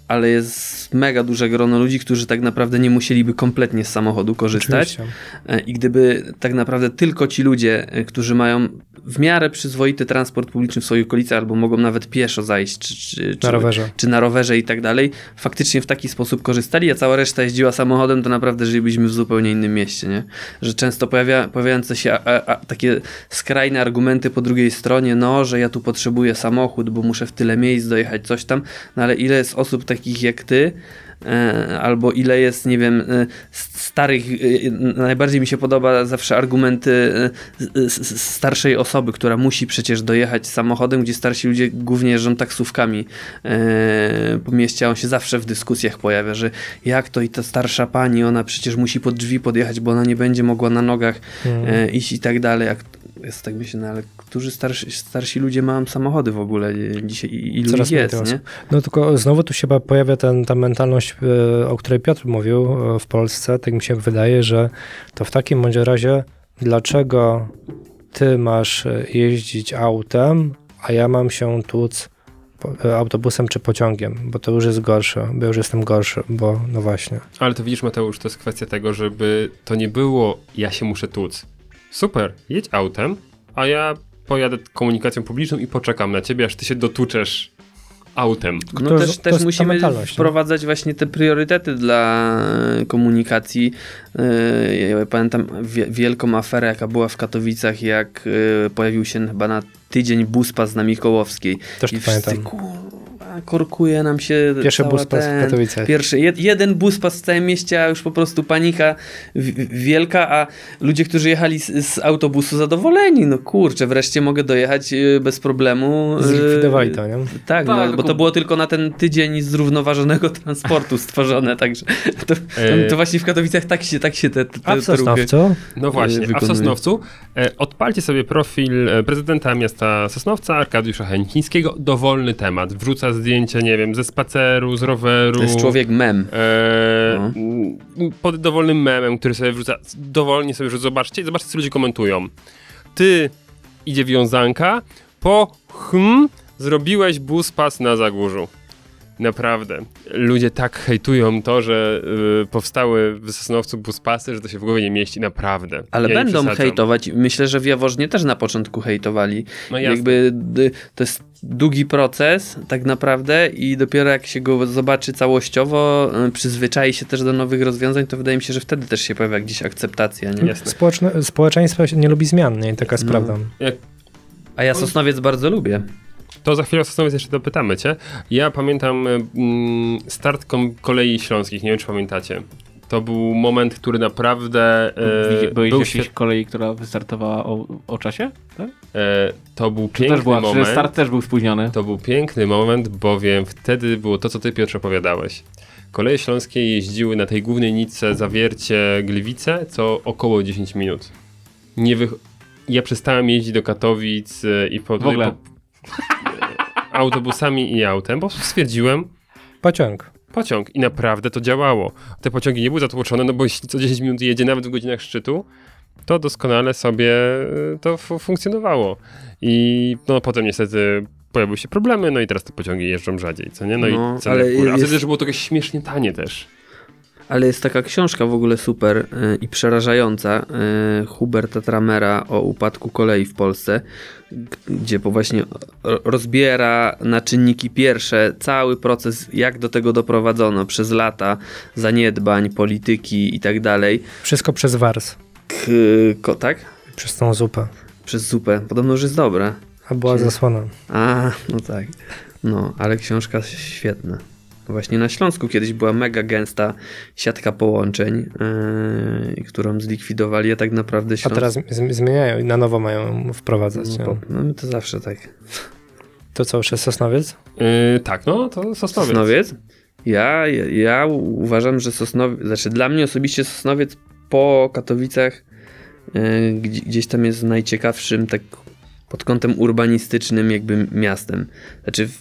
ale jest mega duże grono ludzi, którzy tak naprawdę nie musieliby kompletnie z samochodu korzystać. Oczywiście. I gdyby tak naprawdę tylko ci ludzie, którzy mają w miarę przyzwoity transport publiczny w swojej okolicy, albo mogą nawet pieszo zajść, czy, czy, na, rowerze. czy na rowerze i tak dalej, faktycznie w taki sposób korzystali, a cała reszta jeździła samochodem, to naprawdę żylibyśmy w zupełnie innym mieście, nie? Że często pojawia, pojawiające się a, a, takie skrajne argumenty po drugiej stronie, no, że ja tu potrzebuję samochód, bo muszę w tyle miejsc dojechać, coś tam, no ale ile jest osób takich jak ty, albo ile jest, nie wiem, e, starych, e, najbardziej mi się podoba zawsze argumenty starszej osoby, która musi przecież dojechać samochodem, gdzie starsi ludzie głównie jeżdżą taksówkami po mieście, a on się zawsze w dyskusjach pojawia, że jak to i ta starsza pani, ona przecież musi pod drzwi podjechać, bo ona nie będzie mogła na nogach hmm. iść i tak dalej. Jest tak myślę, no ale którzy starsi, starsi ludzie mają samochody w ogóle dzisiaj? Ilu Coraz jest, nie? No tylko znowu tu się pojawia ten, ta mentalność, e, o której Piotr mówił e, w Polsce. Tak mi się wydaje, że to w takim bądź razie dlaczego ty masz e, jeździć autem, a ja mam się tłuc autobusem czy pociągiem, bo to już jest gorsze, bo już jestem gorszy, bo no właśnie. Ale to widzisz Mateusz, to jest kwestia tego, żeby to nie było ja się muszę tłuc. Super, jedź autem, a ja pojadę komunikacją publiczną i poczekam na ciebie, aż ty się dotuczesz autem. No to też, też musimy wprowadzać właśnie te priorytety dla komunikacji. E, ja pamiętam wielką aferę, jaka była w Katowicach, jak e, pojawił się chyba na tydzień buspas na Mikołowskiej. Też to I wszyscy, pamiętam korkuje nam się. Pierwszy bus pas w Katowicach. Pierwszy, jed, jeden bus pas w całym mieście, a już po prostu panika wielka, a ludzie, którzy jechali z, z, autobusu zadowoleni. No kurczę, wreszcie mogę dojechać y, bez problemu. Y, Zlikwidowali to, nie? Tak, no, tak bo to było tylko na ten tydzień zrównoważonego transportu stworzone, także to, e, to, właśnie w Katowicach tak się, tak się te, te, A w Sosnowcu? No właśnie, wykonuje. a w Sosnowcu e, odpalcie sobie profil e, prezydenta miasta Sosnowca, Arkadiusza Chęcińskiego, dowolny temat. Wrzuca zdjęcia, nie wiem, ze spaceru, z roweru. To jest człowiek mem. E, no. Pod dowolnym memem, który sobie wrzuca. Dowolnie sobie wrzuca. Zobaczcie, zobaczcie, co ludzie komentują. Ty idzie wiązanka, po hm zrobiłeś bus pas na Zagórzu. Naprawdę. Ludzie tak hejtują to, że y, powstały w Sosnowcu buspasy, że to się w głowie nie mieści. Naprawdę. Ale ja będą hejtować. Myślę, że w Jaworznie też na początku hejtowali. No Jakby to jest długi proces tak naprawdę i dopiero jak się go zobaczy całościowo, y, przyzwyczai się też do nowych rozwiązań, to wydaje mi się, że wtedy też się pojawia gdzieś akceptacja. Nie? Społeczne, społeczeństwo nie lubi zmian, nie? Taka jest no. prawda. Jak... A ja Sosnowiec bardzo lubię. To za chwilę o jeszcze dopytamy cię. Ja pamiętam mm, start kolei śląskich, nie wiem czy pamiętacie. To był moment, który naprawdę. E, Byłeś był jakiejś kolei, która wystartowała o, o czasie? Tak? E, to był piękny była, moment. start też był spóźniony. To był piękny moment, bowiem wtedy było to, co ty Piotr opowiadałeś. Koleje śląskie jeździły na tej głównej nitce zawiercie Gliwice co około 10 minut. Nie wy... Ja przestałem jeździć do Katowic e, i po, w ogóle. po, autobusami i autem, bo stwierdziłem, Pociąg. pociąg i naprawdę to działało. Te pociągi nie były zatłoczone, no bo jeśli co 10 minut jedzie, nawet w godzinach szczytu, to doskonale sobie y, to fu- funkcjonowało. I no potem niestety pojawiły się problemy, no i teraz te pociągi jeżdżą rzadziej, co nie? No, No, i ceny ale górę. A jest- wtedy też było to jakieś śmiesznie tanie też. Ale jest taka książka w ogóle super y, i przerażająca y, Huberta Tramera o upadku kolei w Polsce, gdzie po właśnie ro- rozbiera na czynniki pierwsze cały proces, jak do tego doprowadzono przez lata zaniedbań, polityki i tak dalej. Wszystko przez wars. K- ko, tak? Przez tą zupę. Przez zupę. Podobno, że jest dobre. A była Czy- zasłona. A, no tak. No, ale książka świetna. Właśnie na Śląsku kiedyś była mega gęsta siatka połączeń, yy, którą zlikwidowali, a tak naprawdę A Śląsk... teraz z- zmieniają i na nowo mają ją wprowadzać. no, no my to zawsze tak. To co, już jest Sosnowiec? Yy, tak, no to Sosnowiec. Sosnowiec? Ja, ja, ja uważam, że Sosnowiec, znaczy dla mnie osobiście Sosnowiec po Katowicach yy, gdzie- gdzieś tam jest najciekawszym tak pod kątem urbanistycznym jakby miastem. Znaczy w-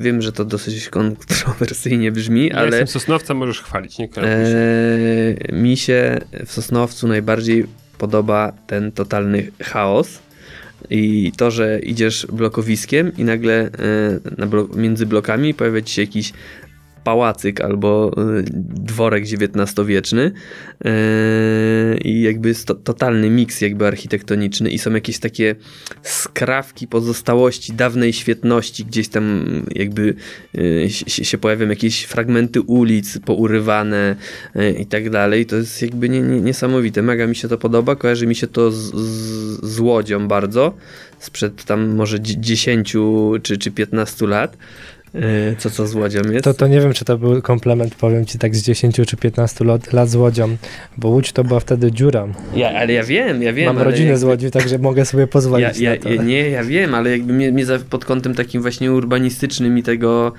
wiem, że to dosyć kontrowersyjnie brzmi, Ja ale... jestem Sosnowca, możesz chwalić, nie. Eee, mi się w Sosnowcu najbardziej podoba ten totalny chaos i to, że idziesz blokowiskiem i nagle e, między blokami pojawia ci się jakiś pałacyk albo e, dworek XIX-wieczny e, i jakby jest to, totalny miks jakby architektoniczny i są jakieś takie skrawki pozostałości dawnej świetności, gdzieś tam jakby e, się, pojawią jakieś fragmenty ulic pourywane i tak dalej. To jest jakby nie, nie, niesamowite. Mega mi się to podoba. Kojarzy mi się to z, z, z Łodzią bardzo. Sprzed tam może dzie- 10 czy, czy 15 lat. E, Co co z Łodzią jest? To, to nie wiem, czy to był komplement, powiem ci tak z 10 czy 15 lat, lat z Łodzią, bo Łódź to była wtedy dziura. Ja, ale ja wiem, ja wiem. Mam rodzinę jakby- z Łodzi, także mogę sobie Ja, pozwolić ja, na to. ja, nie, ja wiem, ale jakby mnie, mnie pod kątem takim właśnie urbanistycznym i tego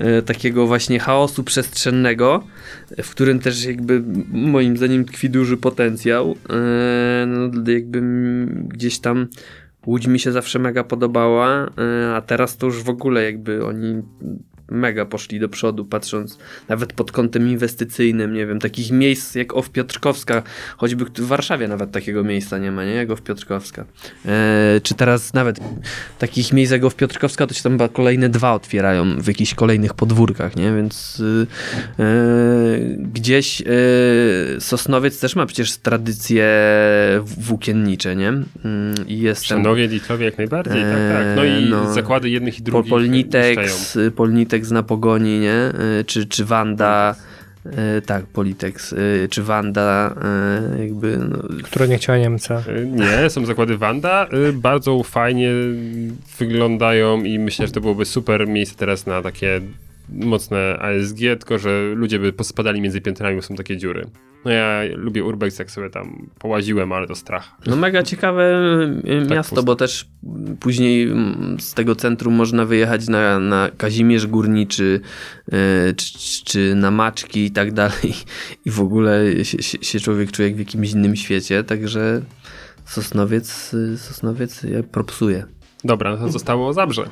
e, takiego właśnie chaosu przestrzennego, w którym też jakby moim zdaniem tkwi duży potencjał, e, no jakby gdzieś tam Łódź mi się zawsze mega podobała, e, a teraz to już w ogóle jakby oni mega poszli do przodu, patrząc nawet pod kątem inwestycyjnym, nie wiem, takich miejsc jak Ow Piotrkowska, choćby w Warszawie nawet takiego miejsca nie ma, nie? Jak Ow Piotrkowska. E, czy teraz nawet takich miejsc jak Ow Piotrkowska, to się tam chyba kolejne dwa otwierają w jakichś kolejnych podwórkach, nie? Więc y, e, gdzieś e, Sosnowiec też ma przecież tradycje włókiennicze, nie? Mm, I jest tam Szanowie, Litwowie jak najbardziej, tak, tak. No i no. zakłady jednych i drugich Polnitex, niszczają. Polnitex na pogoni, nie? Y, Czy, czy Wanda, y, tak, Politex, y, czy Wanda, jakby, no, Która nie chciała Niemca. Nie, są zakłady Wanda, bardzo fajnie wyglądają i myślę, że to byłoby super miejsce teraz na takie mocne ASG, tylko że ludzie by pospadali między piętrami, bo są takie dziury. No ja lubię Urbex, jak sobie tam połaziłem, ale to strach. no mega ciekawe y, miasto, pusto. bo też później mm, z tego centrum można wyjechać na, na Kazimierz Górniczy, y, czy, czy- na Maczki i tak dalej i w ogóle się, się, człowiek czuje jak w jakimś innym świecie, także Sosnowiec, y, Sosnowiec ja propsuję. Dobra, no to zostało Zabrze.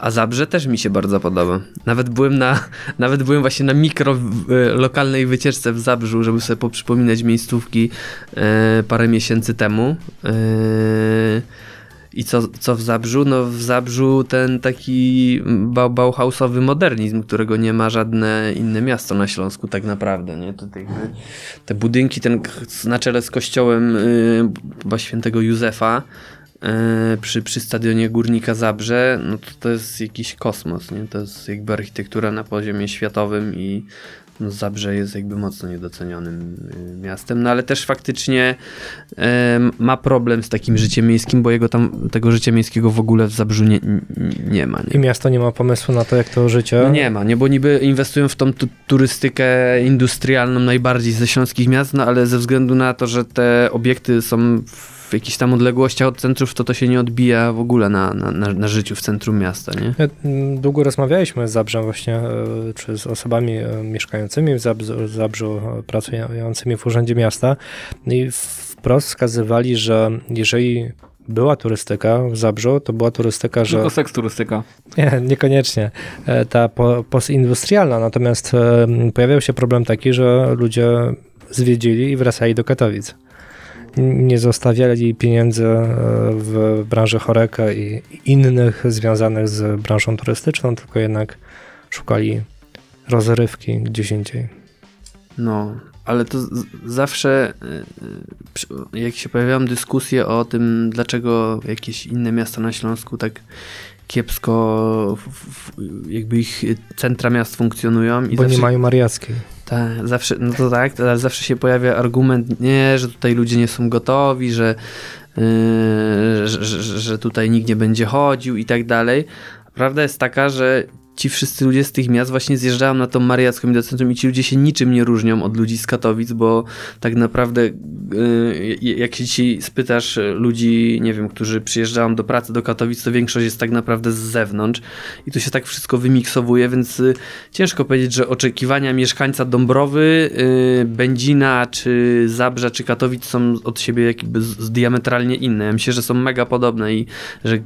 A Zabrze też mi się bardzo podoba. Nawet byłem na, nawet byłem właśnie na mikro lokalnej wycieczce w Zabrzu, żeby sobie poprzypominać miejscówki e, parę miesięcy temu. E, I co, co w Zabrzu? No w Zabrzu ten taki ba bauhausowy modernizm, którego nie ma żadne inne miasto na Śląsku tak naprawdę, nie? To te budynki, ten na czele z kościołem y, chyba świętego Józefa przy, przy stadionie Górnika Zabrze, no to, to jest jakiś kosmos, nie? To jest jakby architektura na poziomie światowym i no Zabrze jest jakby mocno niedocenionym y, miastem, no ale też faktycznie em, ma problem z takim życiem miejskim, bo jego tam, tego życia miejskiego w ogóle w Zabrzu nie, nie, ma. Nie? I miasto nie ma pomysłu na to, jak to życie. No nie ma, nie, bo niby inwestują w tą tu turystykę industrialną najbardziej ze śląskich miast, no ale ze względu na to, że te obiekty są w jakichś tam odległościach od centrów, to to się nie odbija w ogóle na, na, na, na życiu w centrum miasta, nie? Ja, mm, Długo rozmawialiśmy z Zabrzem właśnie, e, czy z osobami e, mieszkającymi w Zabrzu, Zabrzu pracującymi w Urzędzie Miasta i wprost wskazywali, że jeżeli była turystyka w Zabrzu, to była turystyka, że... Tylko seks turystyka. Nie, niekoniecznie. E, ta po, postindustrialna, natomiast pojawiał się problem taki, że ludzie zwiedzili i wracali do Katowic. Nie zostawiali pieniędzy e, w branży choreka i innych związanych z branżą turystyczną, tylko jednak szukali rozrywki gdzieś indziej. No, ale to zawsze, jak się pojawiają dyskusje o tym, dlaczego jakieś inne miasta na Śląsku tak kiepsko jakby ich centra miast funkcjonują. I Bo zawsze, nie mają mariackiej. Tak, zawsze, no to tak, ale zawsze się pojawia argument, nie, że tutaj ludzie nie są gotowi, że, yy, że, że, że tutaj nikt nie będzie chodził i tak dalej. Prawda jest taka, że ci wszyscy ludzie z tych miast właśnie zjeżdżają na tą mariacką i do centrum i ci ludzie się niczym nie różnią od ludzi z Katowic, bo tak naprawdę y, jak się ci spytasz ludzi, nie wiem, którzy przyjeżdżają do pracy do Katowic, to większość jest tak naprawdę z zewnątrz i tu się tak wszystko wymiksowuje, więc y, ciężko powiedzieć, że oczekiwania mieszkańca Dąbrowy, y, Będzina, czy Zabrza, czy Katowic są od siebie jakby z, diametralnie inne. Ja myślę, że są mega podobne i, że,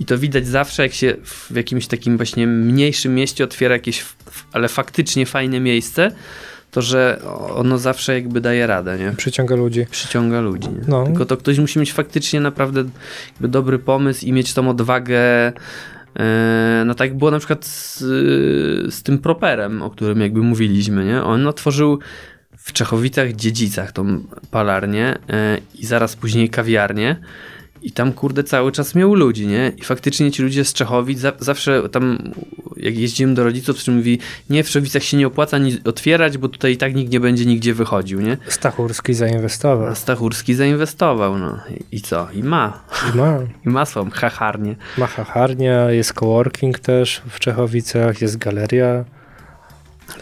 i to widać zawsze, jak się w jakimś takim właśnie mniejszym mieście otwiera jakieś, ale faktycznie fajne miejsce, to że ono zawsze jakby daje radę, nie? Przyciąga ludzi. Przyciąga ludzi. Nie? No. Tylko to ktoś musi mieć faktycznie naprawdę dobry pomysł i mieć tą odwagę. E, no tak było na przykład z, z tym properem, o którym jakby mówiliśmy, nie? On otworzył w Czechowicach Dziedzicach tą palarnię e, i zaraz później kawiarnię. I tam, kurde, cały czas miał ludzi, nie? I faktycznie ci ludzie z Czechowic za zawsze tam, jak jeździłem do rodziców, to mówi, nie, w Czechowicach się nie opłaca ni otwierać, bo tutaj i tak nikt nie będzie nigdzie wychodził, nie? Stachurski zainwestował. A Stachurski zainwestował, no. I, I, co? I ma. I ma. I ma swoją chacharnię. Ma chacharnia, jest coworking też w Czechowicach, jest galeria.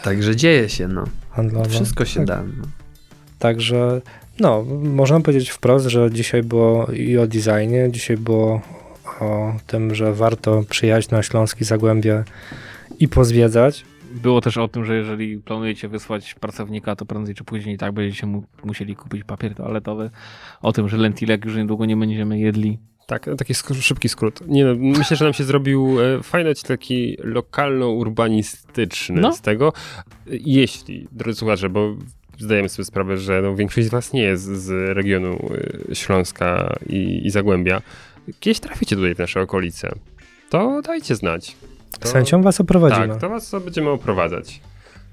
Także dzieje się, no. Handlowa. Wszystko się tak. da. No. Także no, można powiedzieć wprost, że dzisiaj było i o designie, dzisiaj było o tym, że warto przyjechać na Śląski Zagłębie i pozwiedzać. Było też o tym, że jeżeli planujecie wysłać pracownika, to prędzej czy później tak będziecie mu musieli kupić papier toaletowy. O tym, że lentilek już niedługo nie będziemy jedli. Tak, taki szybki skrót. Nie no, myślę, że nam się zrobił e, fajny taki lokalno-urbanistyczny no. z tego. Jeśli, drodzy słuchacze, bo zdajemy sobie sprawę, że no, większość z was nie jest z regionu y, Śląska i, i Zagłębia. Kiedyś traficie tutaj w nasze okolice, to dajcie znać. To, z chęcią was oprowadzimy. Tak, to was będziemy oprowadzać.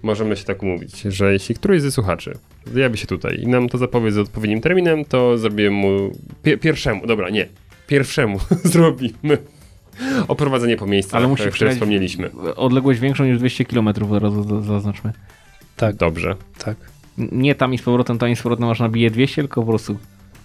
Możemy się tak umówić, że jeśli któryś ze słuchaczy zjawi się tutaj i nam to zapowie z odpowiednim terminem, to zrobimy mu pierwszemu, dobra, nie, pierwszemu zrobimy oprowadzenie po miejscach, Ale musi które wspomnieliśmy. Odległość większą niż 200 km od razu zaznaczmy. Tak. Dobrze. Tak nie tam i z powrotem, tam i z powrotem masz nabije 200, tylko po prostu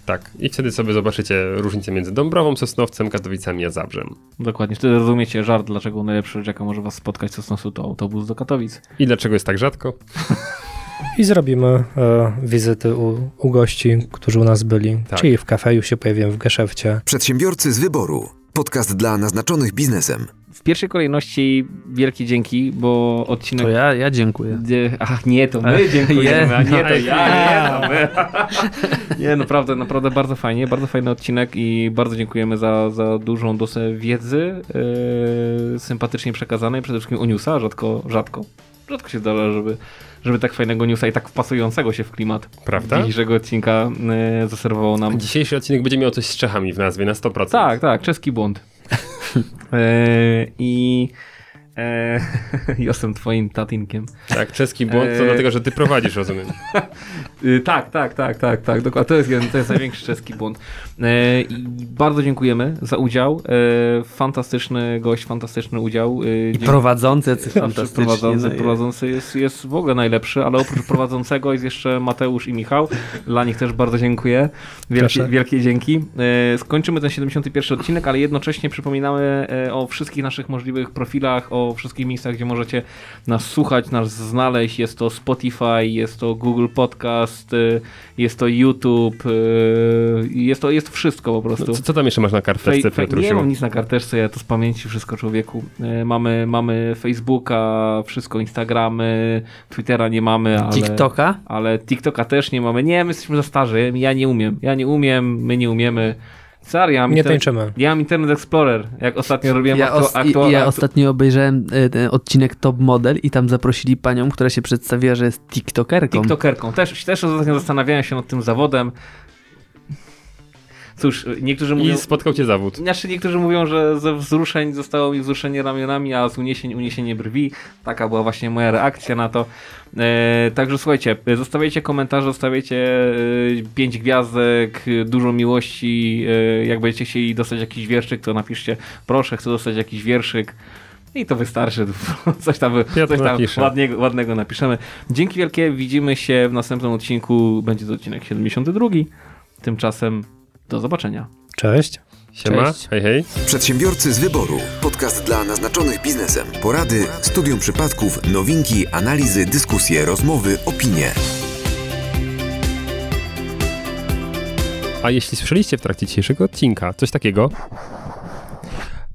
tak, i wtedy sobie zobaczycie różnicę między Dąbrową, Sosnowcem, Katowicami a Zabrzem. Dokładnie, wtedy rozumiecie żart, dlaczego najlepszy rzecz, jaka może was spotkać z Sosnowcu, to autobus do Katowic. I dlaczego jest tak rzadko. I zrobimy e, wizyty u, u, gości, którzy u nas byli, tak. czyli w kafeju się pojawiłem w Geszewcie. Przedsiębiorcy z wyboru. Podcast dla naznaczonych biznesem w pierwszej kolejności wielkie dzięki, bo odcinek... To ja, ja dziękuję. Ach, nie, to my dziękujemy, a nie, to ja, nie, to my. Nie, naprawdę, naprawdę bardzo fajnie, bardzo fajny odcinek i bardzo dziękujemy za, za dużą dosę wiedzy, yy, sympatycznie przekazanej, przede wszystkim o newsa, rzadko, rzadko, rzadko się zdarza, żeby żeby tak fajnego newsa i tak wpasującego się w klimat Prawda? dzisiejszego odcinka yy, zaserwował nam. Dzisiejszy odcinek będzie miał coś z Czechami w nazwie na 100%. Tak, tak, czeski błąd. E, I e, jestem twoim tatinkiem. Tak, czeski błąd to e, dlatego, że ty prowadzisz, rozumiem. Y, tak, tak, tak, tak, tak, dokładnie. To jest, to jest największy czeski błąd. E, I bardzo dziękujemy za udział. E, fantastyczny gość, fantastyczny udział. E, I prowadzący jacyś fantastyczni. Prowadzący, prowadzący jest, jest w ogóle najlepszy, ale oprócz prowadzącego jest jeszcze Mateusz i Michał. Dla nich też bardzo dziękuję. Wielkie, wielkie dzięki. Skończymy ten 71 odcinek, ale jednocześnie przypominamy o wszystkich naszych możliwych profilach, o wszystkich miejscach, gdzie możecie nas słuchać, nas znaleźć. Jest to Spotify, jest to Google Podcast, jest to YouTube, jest to, jest wszystko po prostu. No, co, co, tam jeszcze masz na karteczce, Fej, Nie mam nic na karteczce, ja to z pamięci wszystko człowieku. E, mamy, mamy Facebooka, wszystko, Instagramy, Twittera nie mamy, ale... TikToka? Ale TikToka też nie mamy. Nie, my jesteśmy za starzy, ja nie umiem. Ja nie umiem, my nie umiemy. Stary, ja Nie inter... tańczymy. ja mam Internet Explorer, jak ostatnio robiłem Ja, aktu... ja ostatnio obejrzałem e, ten odcinek Top Model i tam zaprosili panią, która się przedstawia, że jest tiktokerką. TikTokerką. Też, też ostatnio zastanawiałem się nad tym zawodem. Cóż, niektórzy mówią... I spotkał cię zawód. Znaczy niektórzy mówią, że ze wzruszeń zostało mi wzruszenie ramionami, a z uniesień uniesienie brwi. Taka była właśnie moja reakcja na to. E, także słuchajcie, zostawiajcie komentarze, zostawiajcie e, pięć gwiazdek, dużo miłości. E, jak będziecie chcieli dostać jakiś wierszyk, to napiszcie proszę, chcę dostać jakiś wierszyk. I to wystarczy. Coś tam, coś tam ładnego, ładnego napiszemy. Dzięki wielkie, widzimy się w następnym odcinku. Będzie to odcinek 72. Tymczasem do zobaczenia. Cześć. Siema, Cześć. hej hej. Przedsiębiorcy z wyboru. Podcast dla naznaczonych biznesem. Porady, studium przypadków, nowinki, analizy, dyskusje, rozmowy, opinie. A jeśli słyszeliście w trakcie dzisiejszego odcinka coś takiego,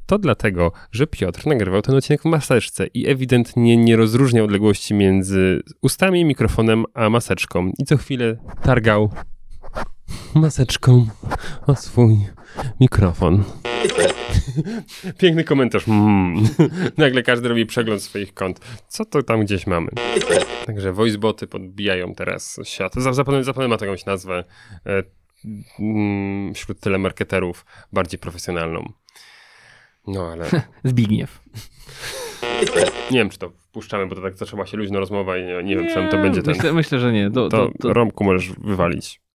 to dlatego, że Piotr nagrywał ten odcinek w maseczce i ewidentnie nie rozróżniał odległości między ustami, mikrofonem a maseczką. I co chwilę targał maseczką o swój mikrofon. Piękny komentarz. Mm. Nagle każdy robi przegląd swoich kont. Co to tam gdzieś mamy? Także voiceboty podbijają teraz świat. Za- Zapewne, zapewne ma to jakąś nazwę e, mm, wśród telemarketerów bardziej profesjonalną. No ale Zbigniew. nie wiem, czy to wpuszczamy, bo to tak zaczęła się luźna rozmowa i nie, nie wiem, czy to będzie ten. myślę, myślę, że nie. Do, To to, to, Romku możesz wywalić.